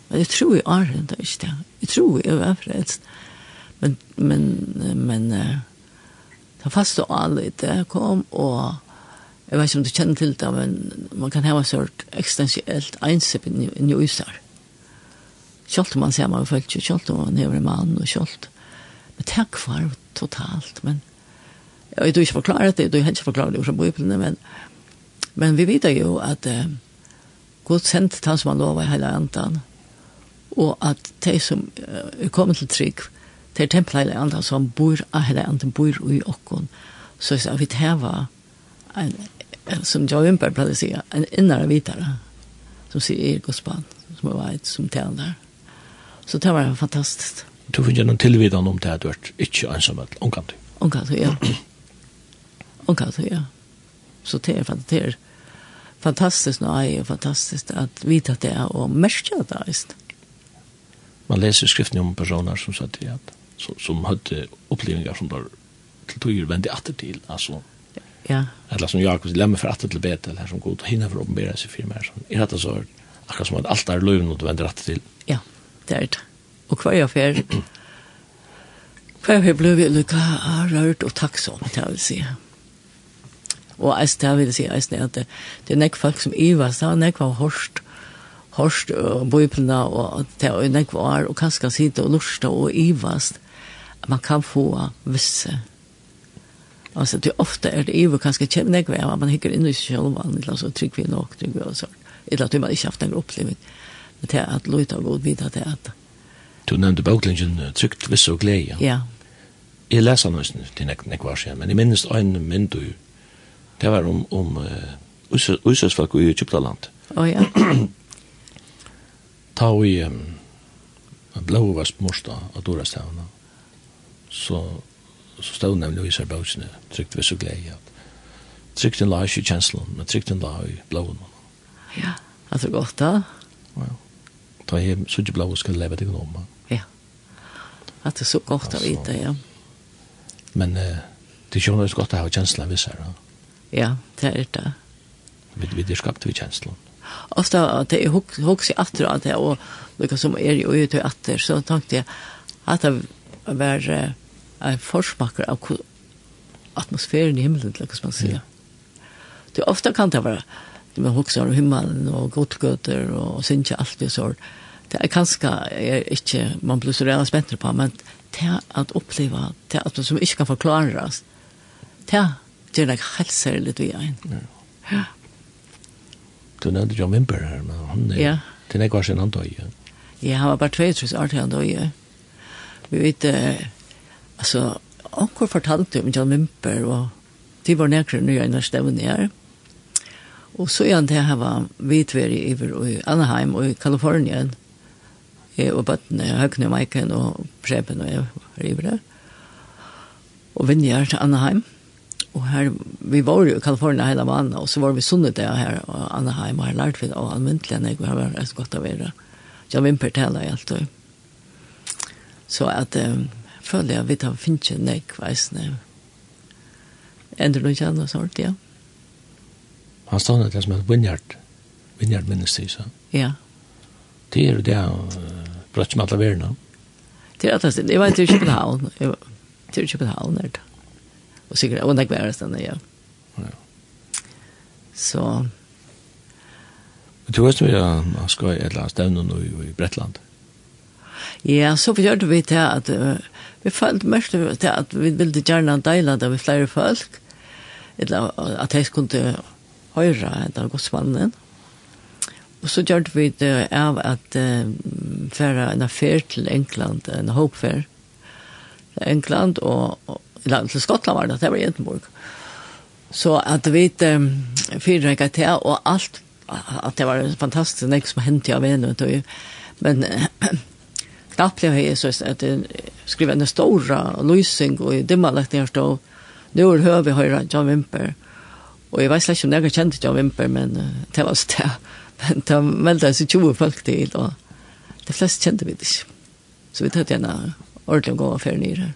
Men jeg tror jeg er det ikke det. Jeg tror jeg är frelst. Men men men uh, det faste det kom, og jeg vet ikke om du kjenner til det, men man kan ha en sort eksistensielt einsepp i inni Øysar. Kjolt man ser man følt, kjolt man hever en mann, og kjolt. Men det kvar totalt, men jeg vet ikke forklare det, du har ikke forklare det fra Bibelen, men, men vi vet jo at eh, Gud sendt han som han lovar i hele andan, og at de som uh, er kommet til trygg, Det er templet eller andre som bor, eller andre bor i okken. Så er vi teva en, som Joe Wimper pleier å si, en innere vitare som sier i gospel, som er veit, som tänder. Så det var fantastisk. Du finner noen tillvidan om det at du är inte ensam, omkant du? Omkant du, ja. Omkant du, ja. Så det er fantastisk. det er fantastisk nå, er fantastisk at vite at det er, og merke at det er, Man leser skriften om personer som sa det, ja som, som hadde opplevelser som der til tøyer vende atter til, altså. Ja. Eller som Jakobs lemme for atter til Betel, her som god, og hinne for å åpenbære seg for meg, sånn. Er dette så, akkurat som at alt er løven og du vender atter til. Ja, det er det. Og hver jeg fer, hver jeg ble vi lukka rørt og takksom, det vil si. Og jeg stedet vil si, jeg stedet at det, det er nek folk som ivast, det er nek var hårst, hårst og bøyplene, og det er nek var, og kanskje sitte og lusta og ivast man kan få visse. Altså, det er ofte er det ju kanskje kjem jag vad man hikker inn i seg selv, och lite så trygg vi nok, trygg vi og så. Eller at man inte haft en upplevelse. Men det er at lojta og god vidare det att. Du nevnte boklingen trygt visse og glede. Ja. Jag läser nu till nästa kvar sen men jeg minnes en mynd du. Det var om om uh, Usus folk i Egyptaland. Oh ja. Ta vi um, blåa smorsta av Dorastavna. Mm så, så stod nemlig i særbøkene, trygt vi så glede. Trygt en la i kjenslen, men trygt en la i blåen. Ja, det er godt da. Ja. Ta hjem, så ikke blåen skal leve til om Ja, det er så godt å vite, ja. Men eh, det er ikke noe godt å ha kjenslen vi ser. Ja, det er det. Vi, vi er skapt vi kjenslen. Ofta at jeg husker atter av det, og lukka som er i øyet og atter, så tenkte jeg at det var en forsmakker av atmosfæren i himmelen, eller hva man sier. Det er ofte kan det være, det man hokser om himmelen og godgøter og synes ikke alt det sånn. Det er kanskje er ikke, man blir så redan spent på, men det at oppleva, det at som ikke kan forklares, det er det helt særlig via en. Ja. Du nevnte John Wimper her, men han er, ja. det er ikke hva sin han døg. Ja, han var bare 22 år til han døg, ja vi vet, eh, altså, anker fortalte om John Wimper, og de var nekker nye enn stevne her. Og så igjen det her var vidtveri i Anaheim og i Kalifornien, jeg og bøttene, Høgne og Maiken og Preben og jeg var i det. Og vinner til Anaheim. Og her, vi var jo i Kalifornien hele vannet, og så var vi sunnet der her og Anaheim, og her lærte vi det, og anmyntelig enn jeg var så godt av være. Jeg vimper til det, jeg. Så at um, føler jeg vidt han finner ikke nek veisne. Ender du ikke annet sort, ja? Han stod det som et vineyard, vineyard ministry, så. Ja. Det er jo det han uh, brøtt som alle verden. Det er alt det. Jeg var til København. Jeg var til København, er det. Og sikkert, og nek være stedet, ja. Ja. Så. Du vet jo, jeg skal i et eller annet stevne nå i Bretland. Ja. Ja, så gjorde vi til at uh, vi følte mest til at vi ville gjerne deila det med flere folk, eller at jeg kunne høre etter godsmannen. Og så gjorde vi det av at uh, fære en affær til England, en håpfær til England, og, og eller, til Skottland var det, det var Gjenteborg. Så at vi um, fyrrekket til, og alt, at det var fantastisk, det som hendte av vennen, men knappliga hei så at jeg skriver en stora lysing och dimma lagt ner stod Nu er høy vi høyre John Wimper. og jeg vet inte om jag kände John Wimper men uh, det var så det Men de meldte seg 20 folk til og de fleste kjente vi det. Så vi tatt gjerne ordentlig å gå og affär ner her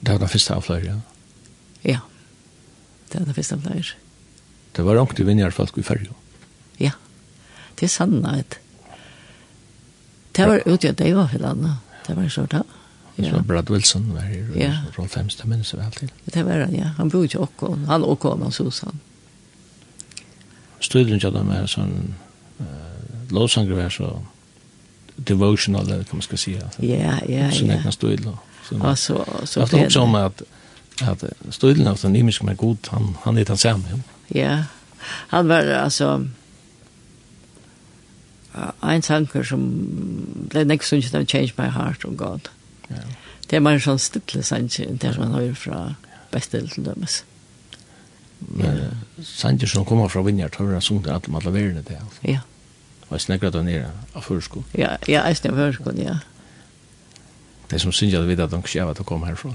Det var den første av flere, Ja. ja, det var den av flere. Det var långt i vinjarfolk i färg. Ja, det är sannat. Det var ute av det var hela Det var så där. Ja. Så Brad Wilson var her, ja. Rolf Hemstad minns vel til. Det var han, ja. Han bodde ikke också. Han og kona Susan. Studien til dem er sånn, uh, lovsanger var så devotional eller hva man ska säga. Ja, ja, så ja. Så nästan studien. Alltså så så det också om att att studien av den nimisk med god han han är den samma. Ja. Han var alltså en sanker som ble nek sunnet av Change My Heart og God. Ja. Det er bare en sånn stille sanker, det man har fra beste til dømes. Men ja. som kommer fra Vinjar, har han sunget at man laverer det til. Ja. Og jeg snakker at han er av førsko. Ja, ja, jeg snakker av førsko, ja. Det er som synes jeg vet at de ikke er at han kommer herfra.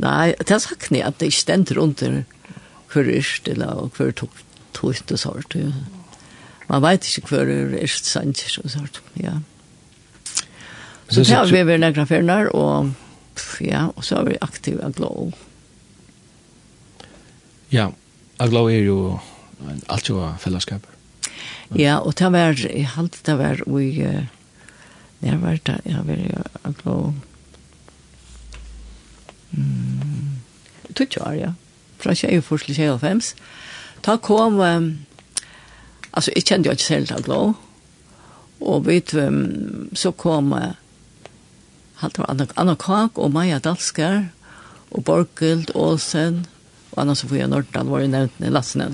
Nei, det er sagt at det ikke stender under hver yrst eller hver tog tog tog tog tog man vet ikke hver er er sant, så sagt, ja. Så det har vi vært nekra ferner, og ja, og så er vi aktiv av Glow. Ja, av Glow er jo alt jo fellesskap. Ja, og det var, jeg halte det var, vi, jeg, det var det, jeg var jo av Glow, mm, 20 år, ja, fra 24 til 25. Da kom, um, Alltså kjente jo ikke selv särskilt glad. Och vet um, så kom uh, halt Anna, Anna Kak och Maja Dalskar och Borgild Olsen och Anna Sofia Nordal var ju nämnt när Lasse.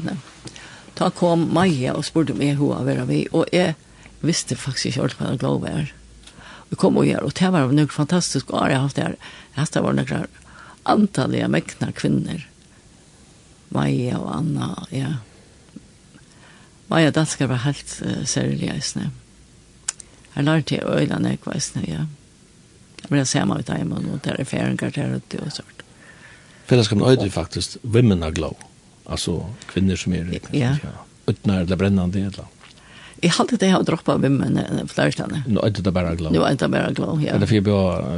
Ta kom Maja och spurte meg hur jag var vi och jeg visste faktiskt ikke allt vad glad var. Vi kom och gjør, og det var noe fantastiskt år jag haft där. Det var noen antallige mekna kvinnor. Maja och Anna, ja. Maja danskar var helt uh, særlig eisne. Her lærte jeg øyla nekva eisne, ja. Jeg ble sema ut heim og noe der er færingar der ute det og sånt. Fellesskapen øyde faktiskt women are glow, altså kvinner som er ja. utnær eller brännande eller Jeg halte det jeg har droppa vimmen flere stedene. Nu är det bara glad. Nu er det bare glad, ja. Er det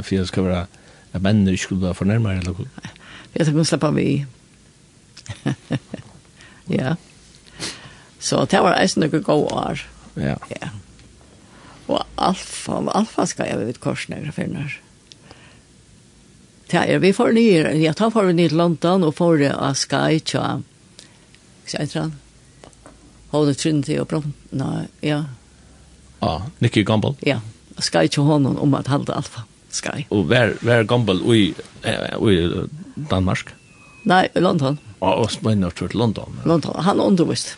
for jeg ska vara att menn ikke skulle vara förnärmare eller noe? Jeg skal kunne slippe vi. ja. Så det var eisen noen gode år. Ja. ja. Og alfa, alfa skal jeg vidt korsene jeg finner. er vi får nye, jeg tar for nye til London og får det av Sky, tja, hva heter han? Holy Trinity og Brom, nei, ja. Ja, Nicky Gumbel. Ja, Sky tja honom om at halde alfa, Sky. Og hver, hver Gumbel i, i Danmark? Nei, London. Ja, og spennende til London. London, han undervist.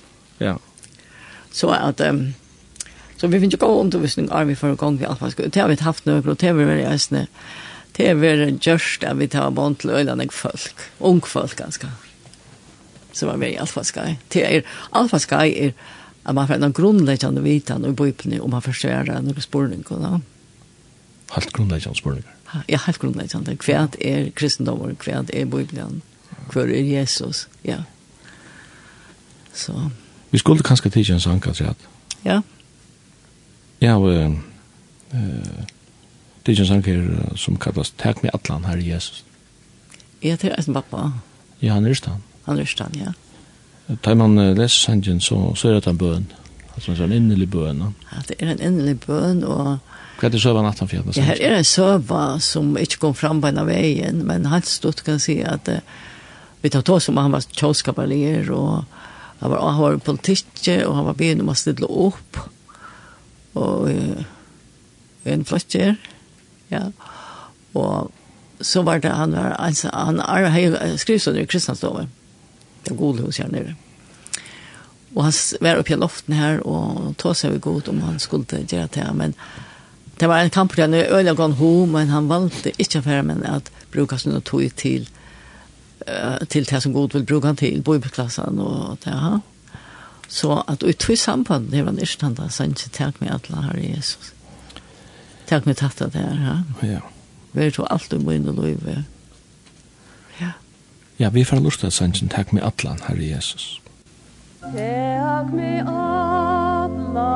Så att um, så vi finns ju god undervisning av vi för en gång vi alls skulle det har vi haft några och det var det äsne. Det var just att vi tar bort till öland folk, ung folk ganska. Så var vi i Alfa Sky. Det är Alfa Sky är att man får en grundläggande vitan och bibeln om man förstår några spårningar. Ja. Helt grundläggande spårningar. Ja, helt grundläggande. Kvärt är kristendomen, kvärt är bibeln, kvärt är Jesus. Ja. Så. Vi skulle kanskje tidsje en sang, kanskje, Ja. Ja, og uh, tidsje en sang her som kallas Takk med Atlan, Herre Jesus. Ja, det er en pappa. Ja, han er stand. Han er stand, ja. Da man uh, les sangen, så, så er det en bøn. Altså en sånn innelig bøn. Ja, det er en innelig bøn, og... Hva er det søva natten for henne? Ja, her er en søva som ikke kom fram på en av veien, men han stod kan si at uh, vi tar tog som han var tjåskaparlier, og han var han var politiker och han var ben om måste ställa upp och en flasker ja. Och så var det han var alltså han är skrivsund i Kristianstad det goda hus här nere och han var uppe i loften här och tog sig god om han skulle göra det. Här men det var en kamp där nu öliga gång ho men han valde inte för men att bruka sin tog till uh, till det som god vill bruka han til, bibelklassen och det här. Så att ut i samband det var nästan där sen så takk med alla här Jesus. Takk med tatta där, ja. Ja. Vet du alt om min lov. Ja. Ja, vi får lust att sen takk med alla här Jesus. Takk med alla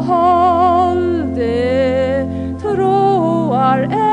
håll det troar än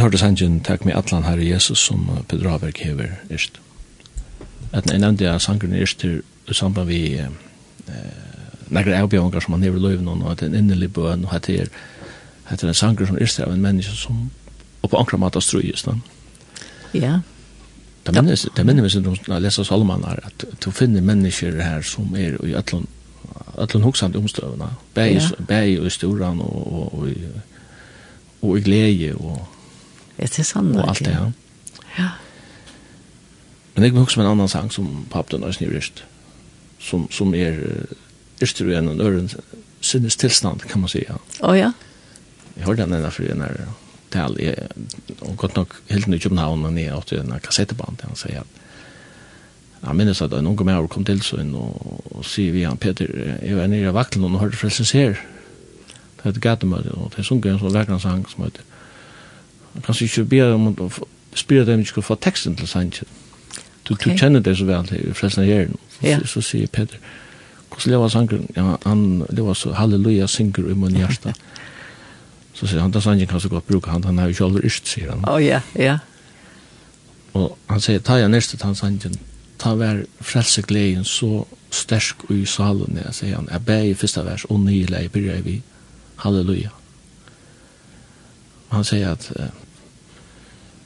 hørte sangen Takk med atlan herre Jesus som Peter Haberg hever erst. At jeg nevnte jeg sangen erst til samband vi eh, nekker avbjørnger som han hever løyven og at en innelig bøn og at det er en sanger som erst av en menneske som og på ankra mat av strøyes. Ja. Det minnes, det minnes vi som når jeg leser Salman her, at du finner mennesker her som er i atlan atlan hoksamt omstøvna, bæg, ja. bæg og i storan og, og, og, og i glede og Det er sant. Og alt det, ja. Ja. Men jeg kan huske med en annan sang som pappen har snivryst, som, som er yster og en øren sinnes tilstand, kan man säga. Å oh, ja? Jeg hørte den ena for en her tal, Jeg og godt nok helt ny København, men jeg åtte en kassetteband, han sier at Jeg minnes at en unge med kom til sånn og, og sier vi han, Peter, jeg var nere i vaklen og hørte frelsens her. Det heter Gatemøte, og det er sånn gøy som lærte han sang som heter kanskje ikke be om å spyrer dem ikke få teksten til sangen. Du, okay. du kjenner det så vel i fleste her. Så, ja. så, så sier Peter, hvordan lever sangen? Ja, han lever så halleluja synger i min hjerte. så sier han, da sangen kan så godt bruke han, han har jo ikke aldri yrt, sier han. Å oh, ja, ja. Og han sier, ta jeg neste til sangen, ta vær frelsegleden så sterk i salen, jeg sier han, jeg ber i første vers, og nye leie bryr jeg vi, halleluja han sier at uh,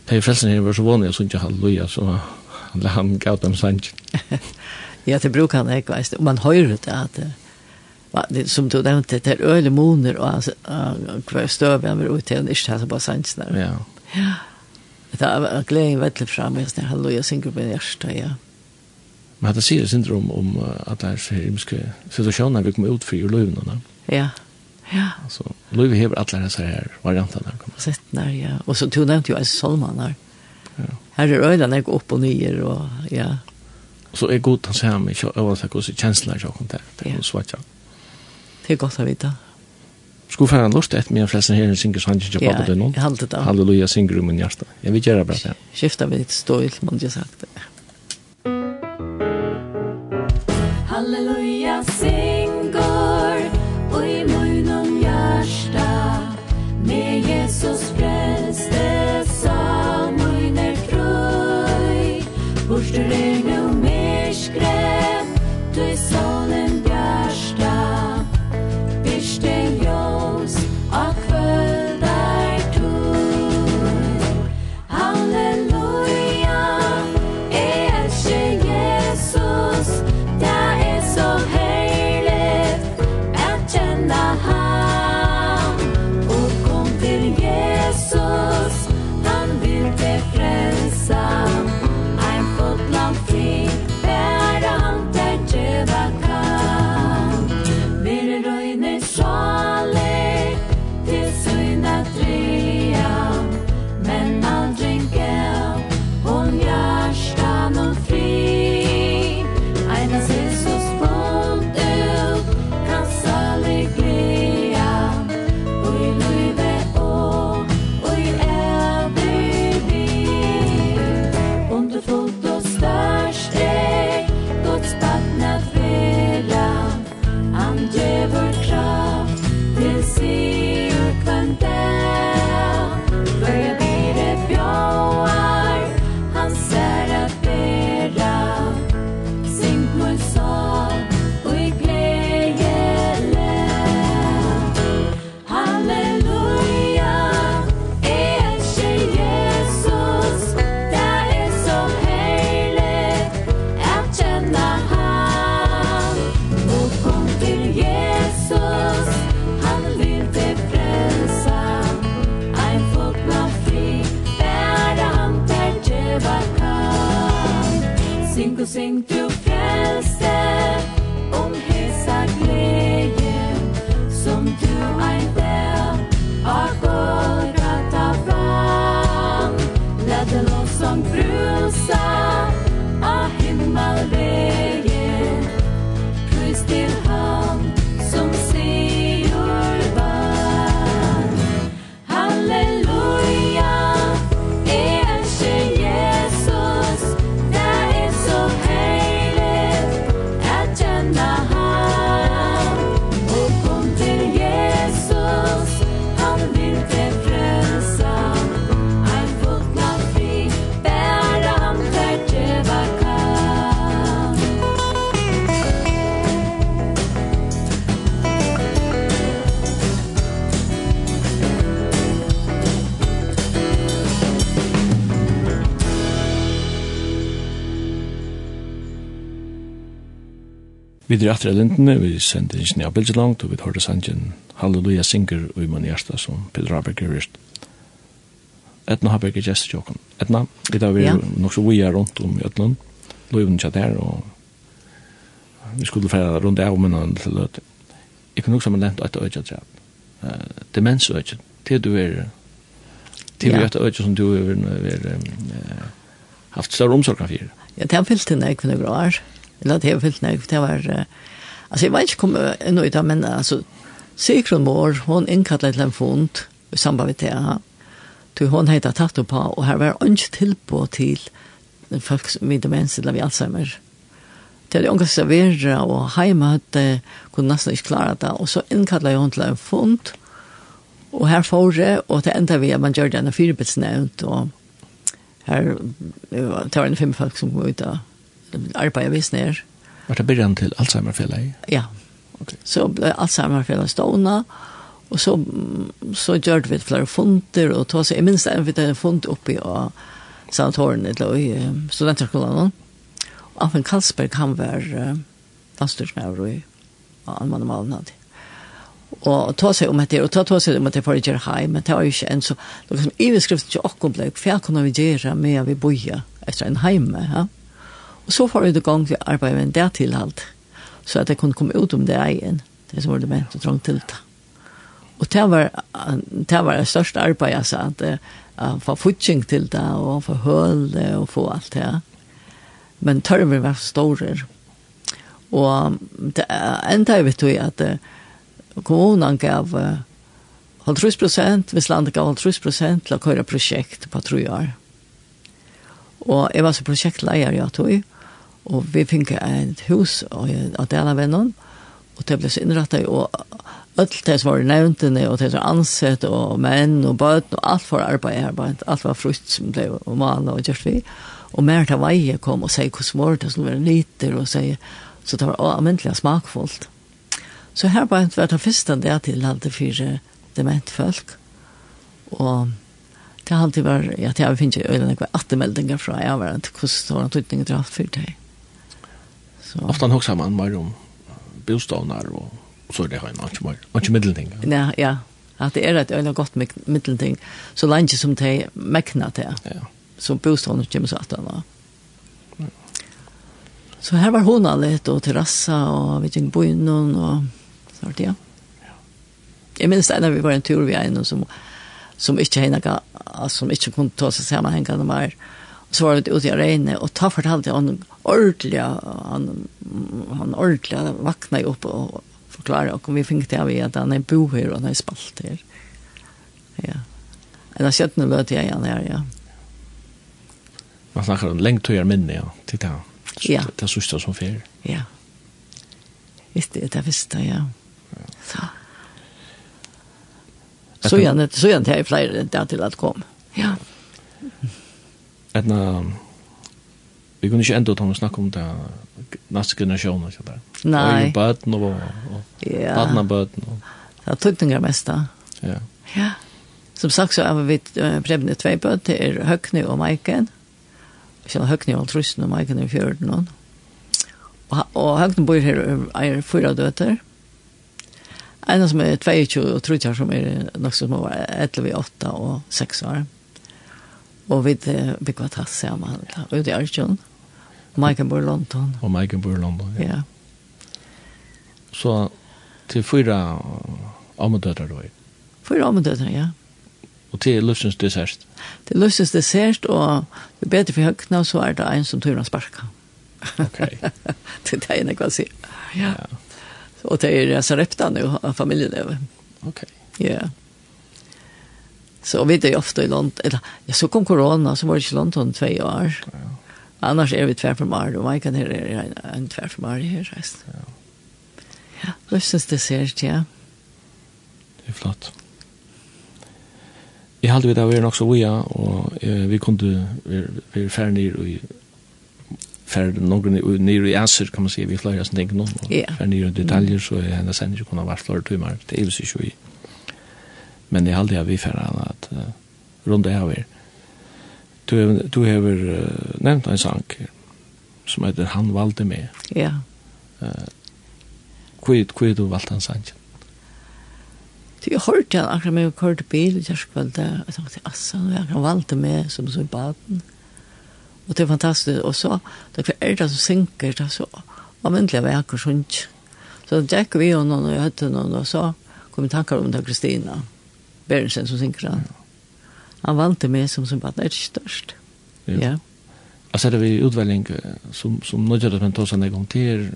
det Frelsen her var så vanlig och så halleluja så han han gav dem sanns. ja, det brukar han ikke, veist. Og man hører det at det som du nevnte, det är öle moner och kvar støv han var ute och inte hade bara sanns där. Ja. Ja. Det er gleden veldig fram jeg när halleluja synger på nästa, ja. Men det säger syndrom om at det er så himmelske situasjoner vi kommer ut for i löven. Ja. Ja. Ja. Alltså Louis Heber alla dessa här varianterna kommer. Sett när ja. Och så tog nämnt ju alltså Salman där. Ja. Här är ölen jag upp och ner och ja. Så är gott att säga mig jag var så kus känslan jag kom där. Det var svårt ja. Det är gott att veta. Skulle fan lust ett mer fläsen här synger så han inte på det. Halleluja synger om min hjärta. Jag vill göra bra det. Skifta vid stolt man jag sagt. Ja. Vi drar etter lintene, vi sender ikke av bildet langt, og vi tar det sangen Halleluja synger og i min hjerte som Peter Haberg er vist. Etna Haberg er gjest i. Etna, i dag vi er nok så vi er rundt om i Øtland, loven ikke der, og vi skulle fære rundt av med noen til løte. Jeg kan også ha lent et øyne til at demens øyne, til du er til vi et øyne som du er haft større omsorg av fire. Ja, det har fyllt til nek for noen år. Ja eller det er fyllt nek, det var, altså jeg vet ikke kom ennå ut av, men altså, Sigrun Mår, hun innkallet til en fond, i samband med det, til hun heter tatt på, og her var ikke tilbå til folk med demens eller vi Alzheimer. Det hadde ångest servera, og heima hadde kunne nesten ikke klare det, og så innkallet hun til en fond, og her får det, og det enda vi at man gjør det en firebetsnevnt, og her, det var en fem folk som kom ut av arbeid vi sned. Var det byrjan til Alzheimer-fjellet? Ja, okay. så ble Alzheimerfellet stående, og så, så gjør vi flere funder, og tog seg, jeg minns det, vi hadde fund oppe i sanatorien, eller i studenterskolen, og Alfen Kalsberg, han var uh, landstyrsnæver i Alman og Malen hadde og ta seg om etter, og ta, ta seg om etter for å gjøre hei, men det var jo ikke en så, det var som i beskriften ikke akkurat ble, for jeg kunne vi gjøre med at vi boja etter en heime, ja. Og så får vi det gang til arbeidet med en det tilhalt, så at jeg kunne komme ut om det egen, det som var det ment og trångt til det. Og det var, det var det største arbeidet, altså, at uh, får futsing til det, og få høl det, og få alt det. Men tørver var store. Og det enda jeg vet jo at kommunen gav 50 prosent, hvis landet gav 50 prosent, til å køre prosjekt på tre år. Og jeg var så prosjektleier, ja, tog, og vi fikk et hus av denne vennen, og det ble så innrettet, og alt det som var nevntene, og det som ansett, og menn, og bøten, og alt for arbeid, arbeid, alt var frukt som ble og malet og gjørt vi. Og mer til veie kom og sier hvordan var det, som var liter, og sier, så det var avmyndelig smakfullt. Så her var det første det til alt det fire dementfolk, og det har alltid vært, ja, det har vi finnet i øynene, at det meldinger fra, jeg har vært hvordan det var en tydning til alt for det så ofta hugsar man mer om bostäder och så det har en annan mer och medelting. Ja, ja. Att det är ett öle gott medelting så länge som det mäknar det. Ja. Så bostäderna kommer så att då. Så här var hon allt och terrassa och vi gick på innan och så var det. Ja. Jag minns när vi var en tur vi en som som inte hänga som inte kunde ta sig samman hänga de mer så var det ute i regnet, og ta fortalte han ordentlig, han, han ordentlig vakna opp og forklare, og vi fikk det av at han er bo her, og han er spalt her. Ja. Eller skjøtt nå vet jeg igjen her, ja. Man snakker om lengt tøyer minne, ja, til det. Ja. Det er sørste som fer. Ja. Visst det, det visste jeg, ja. Så. Så gjerne, så gjerne til jeg flere der til at komme. Ja etna vi kunne ikke enda ta och snakke om det nästa generation och sådär. og, Och barn och ja. bøten. Og... Det er tøytninger mest da. Ja. Ja. Som sagt så er vi Preben två barn till Högny og Majken. Så Högny og Trusten og Majken är 14 og Og Högny bor her og er fyra døter. En som er 22 og 30 som er nok som var 11, 8 og 6 år. Og vi bygde tass sammen, og det er ikke Michael bor i London. Og Maiken bor i London, ja. ja. Så til fyra ammedøtter då? Fyra ammedøtter, ja. Og til løsens dessert? Til løsens dessert, og det er bedre for høkna, så er det en som tror han sparka. Ok. til det jeg kan si. Ja. ja. Og det er Sarepta nu, familielevet. Ok. Ja. Yeah. Så vi er jo ofte i London, eller ja, så kom corona, så var det ikke i London två år. Ja. Annars er vi tvär för Mar, och man kan här är en tvär för Mar her, reist. Ja. Ja, det syns det ser ut, ja. Det er flott. Jeg halte vi da vi er nok så via, og eh, vi kunne vi, vi är färre ner och färd någon nere i Asser kan man si, vi flöjer sånt ting någon yeah. färd nere detaljer så är det sen ju kunna vara flere timer, det är ju så ju men det aldrig har vi förran att uh, runda över. Du du har uh, nämnt en sank som heter han valde med. Ja. Eh uh, kvid kvid du valde en sank. Så jag hørte han akkurat med å køre bil i kjærskvalget. Jeg tenkte, altså, han valgte meg som så i baden. Og det er fantastisk. Og så, det er det som synker, det er så avvendelig av jeg sånt. Så det gikk vi og noen og jeg hørte noen, og så kom jeg tanker om det Kristina. Mm Berensen som synker han. Han valgte med som som det er størst. Jo. Ja. Alltså det vi utväljning som som några tar seg en gang til.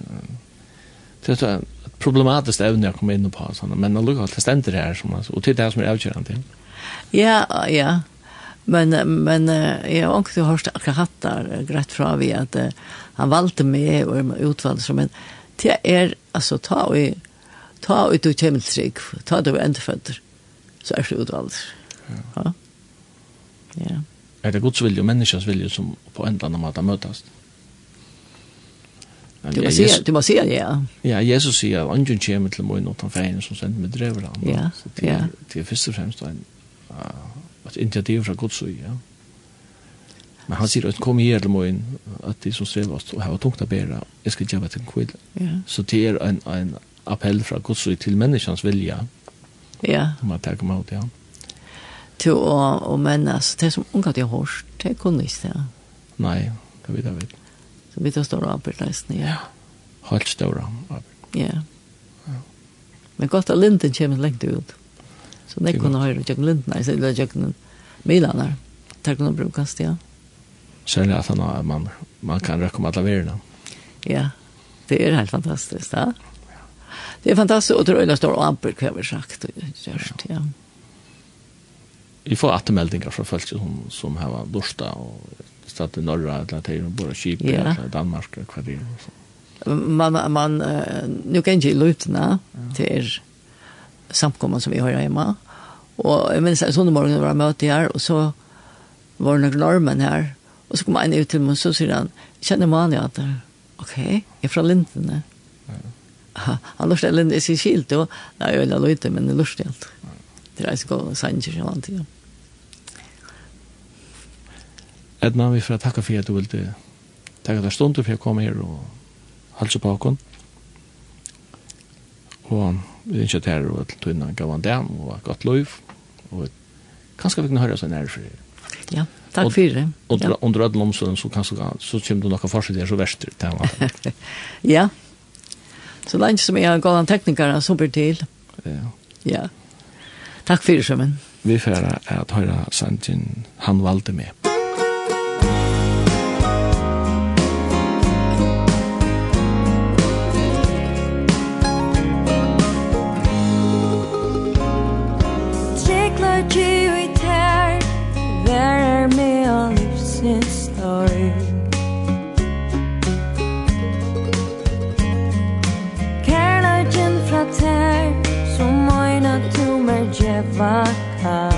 det är et problematiskt evne jeg kommer in på sånn. men det lukker att det ständer som alltså och till det som är avgörande. Ja, ja. Men men jag har också hört att hattar greit fra vi att han valde mig och utvalde som en det är alltså ta och ta ut och trygg, ta det ändå fötter så er det utvalgt. Ja. Ja. Er det Guds vilje og menneskens vilje som på en eller annen måte møtes? Du må se, du må si ja. Ja, Jesus sier, at «Angen kommer til meg nåt han feien som sender med drever han». Ja, ja. Det er først og fremst en, uh, et initiativ fra Guds vilje, ja. Men han sier, at «Kom her til meg, at de som strever oss, og har tungt å bære, jeg skal gjøre til en kvill». Så det er en, en appell fra Guds vilje til menneskens vilje, ja Ja. Om man tar ut, ja. Til å, men altså det som unga til hårs, det kunne ikke det. Nei, det vet jeg vet. Så vi tar store arbeidleisene, ja. Ja, helt større arbeid. Ja. Men godt at linden kommer lengt ut. Så det kunne høre kjøkken linden, nei, så det eller kjøkken milene. Det kunne brukes, ja. Særlig at man, man kan røkke om alle verden. Ja, det er helt fantastisk, da. Ja det är fantastiskt och det är stor amper kvar vi sagt just ja. Vi får attemeldinger från folk som som här var borsta och stad i norra Atlanten och bara skip i Danmark och hva det man man nu kan ju lutna till samkomman som vi har hjemme, Och jeg minns en sån morgen var möte här och så var det några normen här och så kom en ut til mig och så sier han känner man jag att okej, okay, jag är från Lindene. Ja han lust eller det sin skilt då. Nej jag la lite men det lust helt det är så sanjer jag vant ju Edna vi får tacka for at du ville tacka dig stunden för att komma her og halse på åkken. og vi ønsker til her og til tøyne gav han dem og et godt liv. og kanskje vi kan høre oss en ære for det Ja, takk for det. Og under alle omstånden så kanskje så kommer du noen forskjell der så verst til det. Ja, Så lenge som jeg har gått an teknikere, så blir til. Ja. Ja. Takk for det, Sjømen. Vi får at høyre Santin, han valgte med. vacker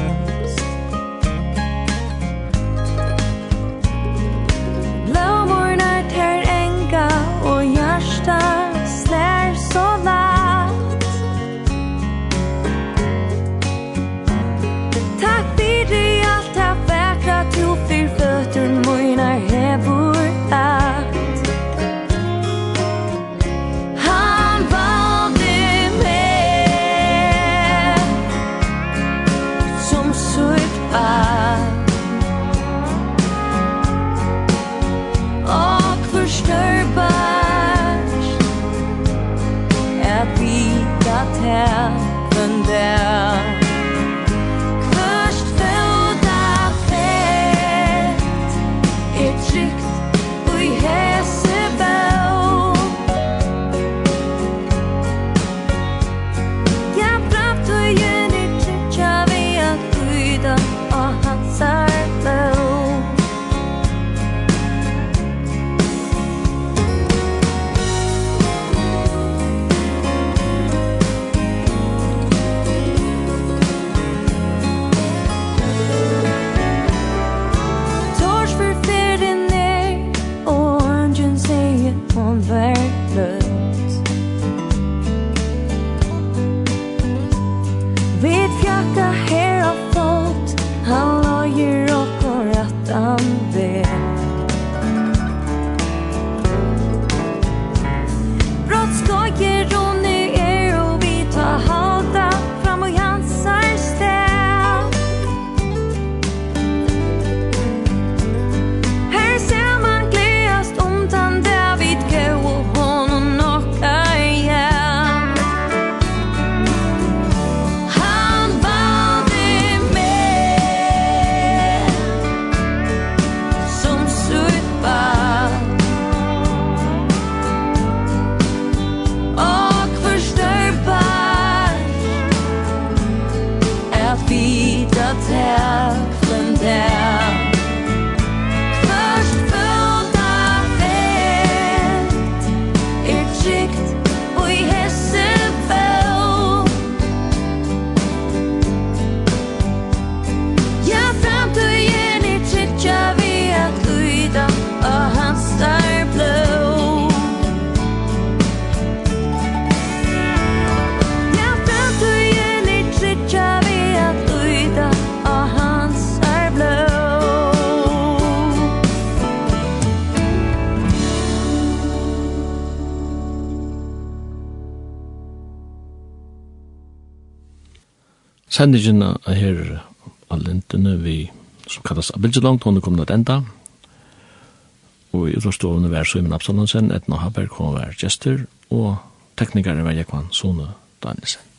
sendingen er her av lintene vi, som kallas Abidjalangt, hun er kommet til enda. Og i utforstående vær Søymen Absalonsen, Edna Haberg, hun var gjester, og teknikere var Jekvann Sone Danielsen.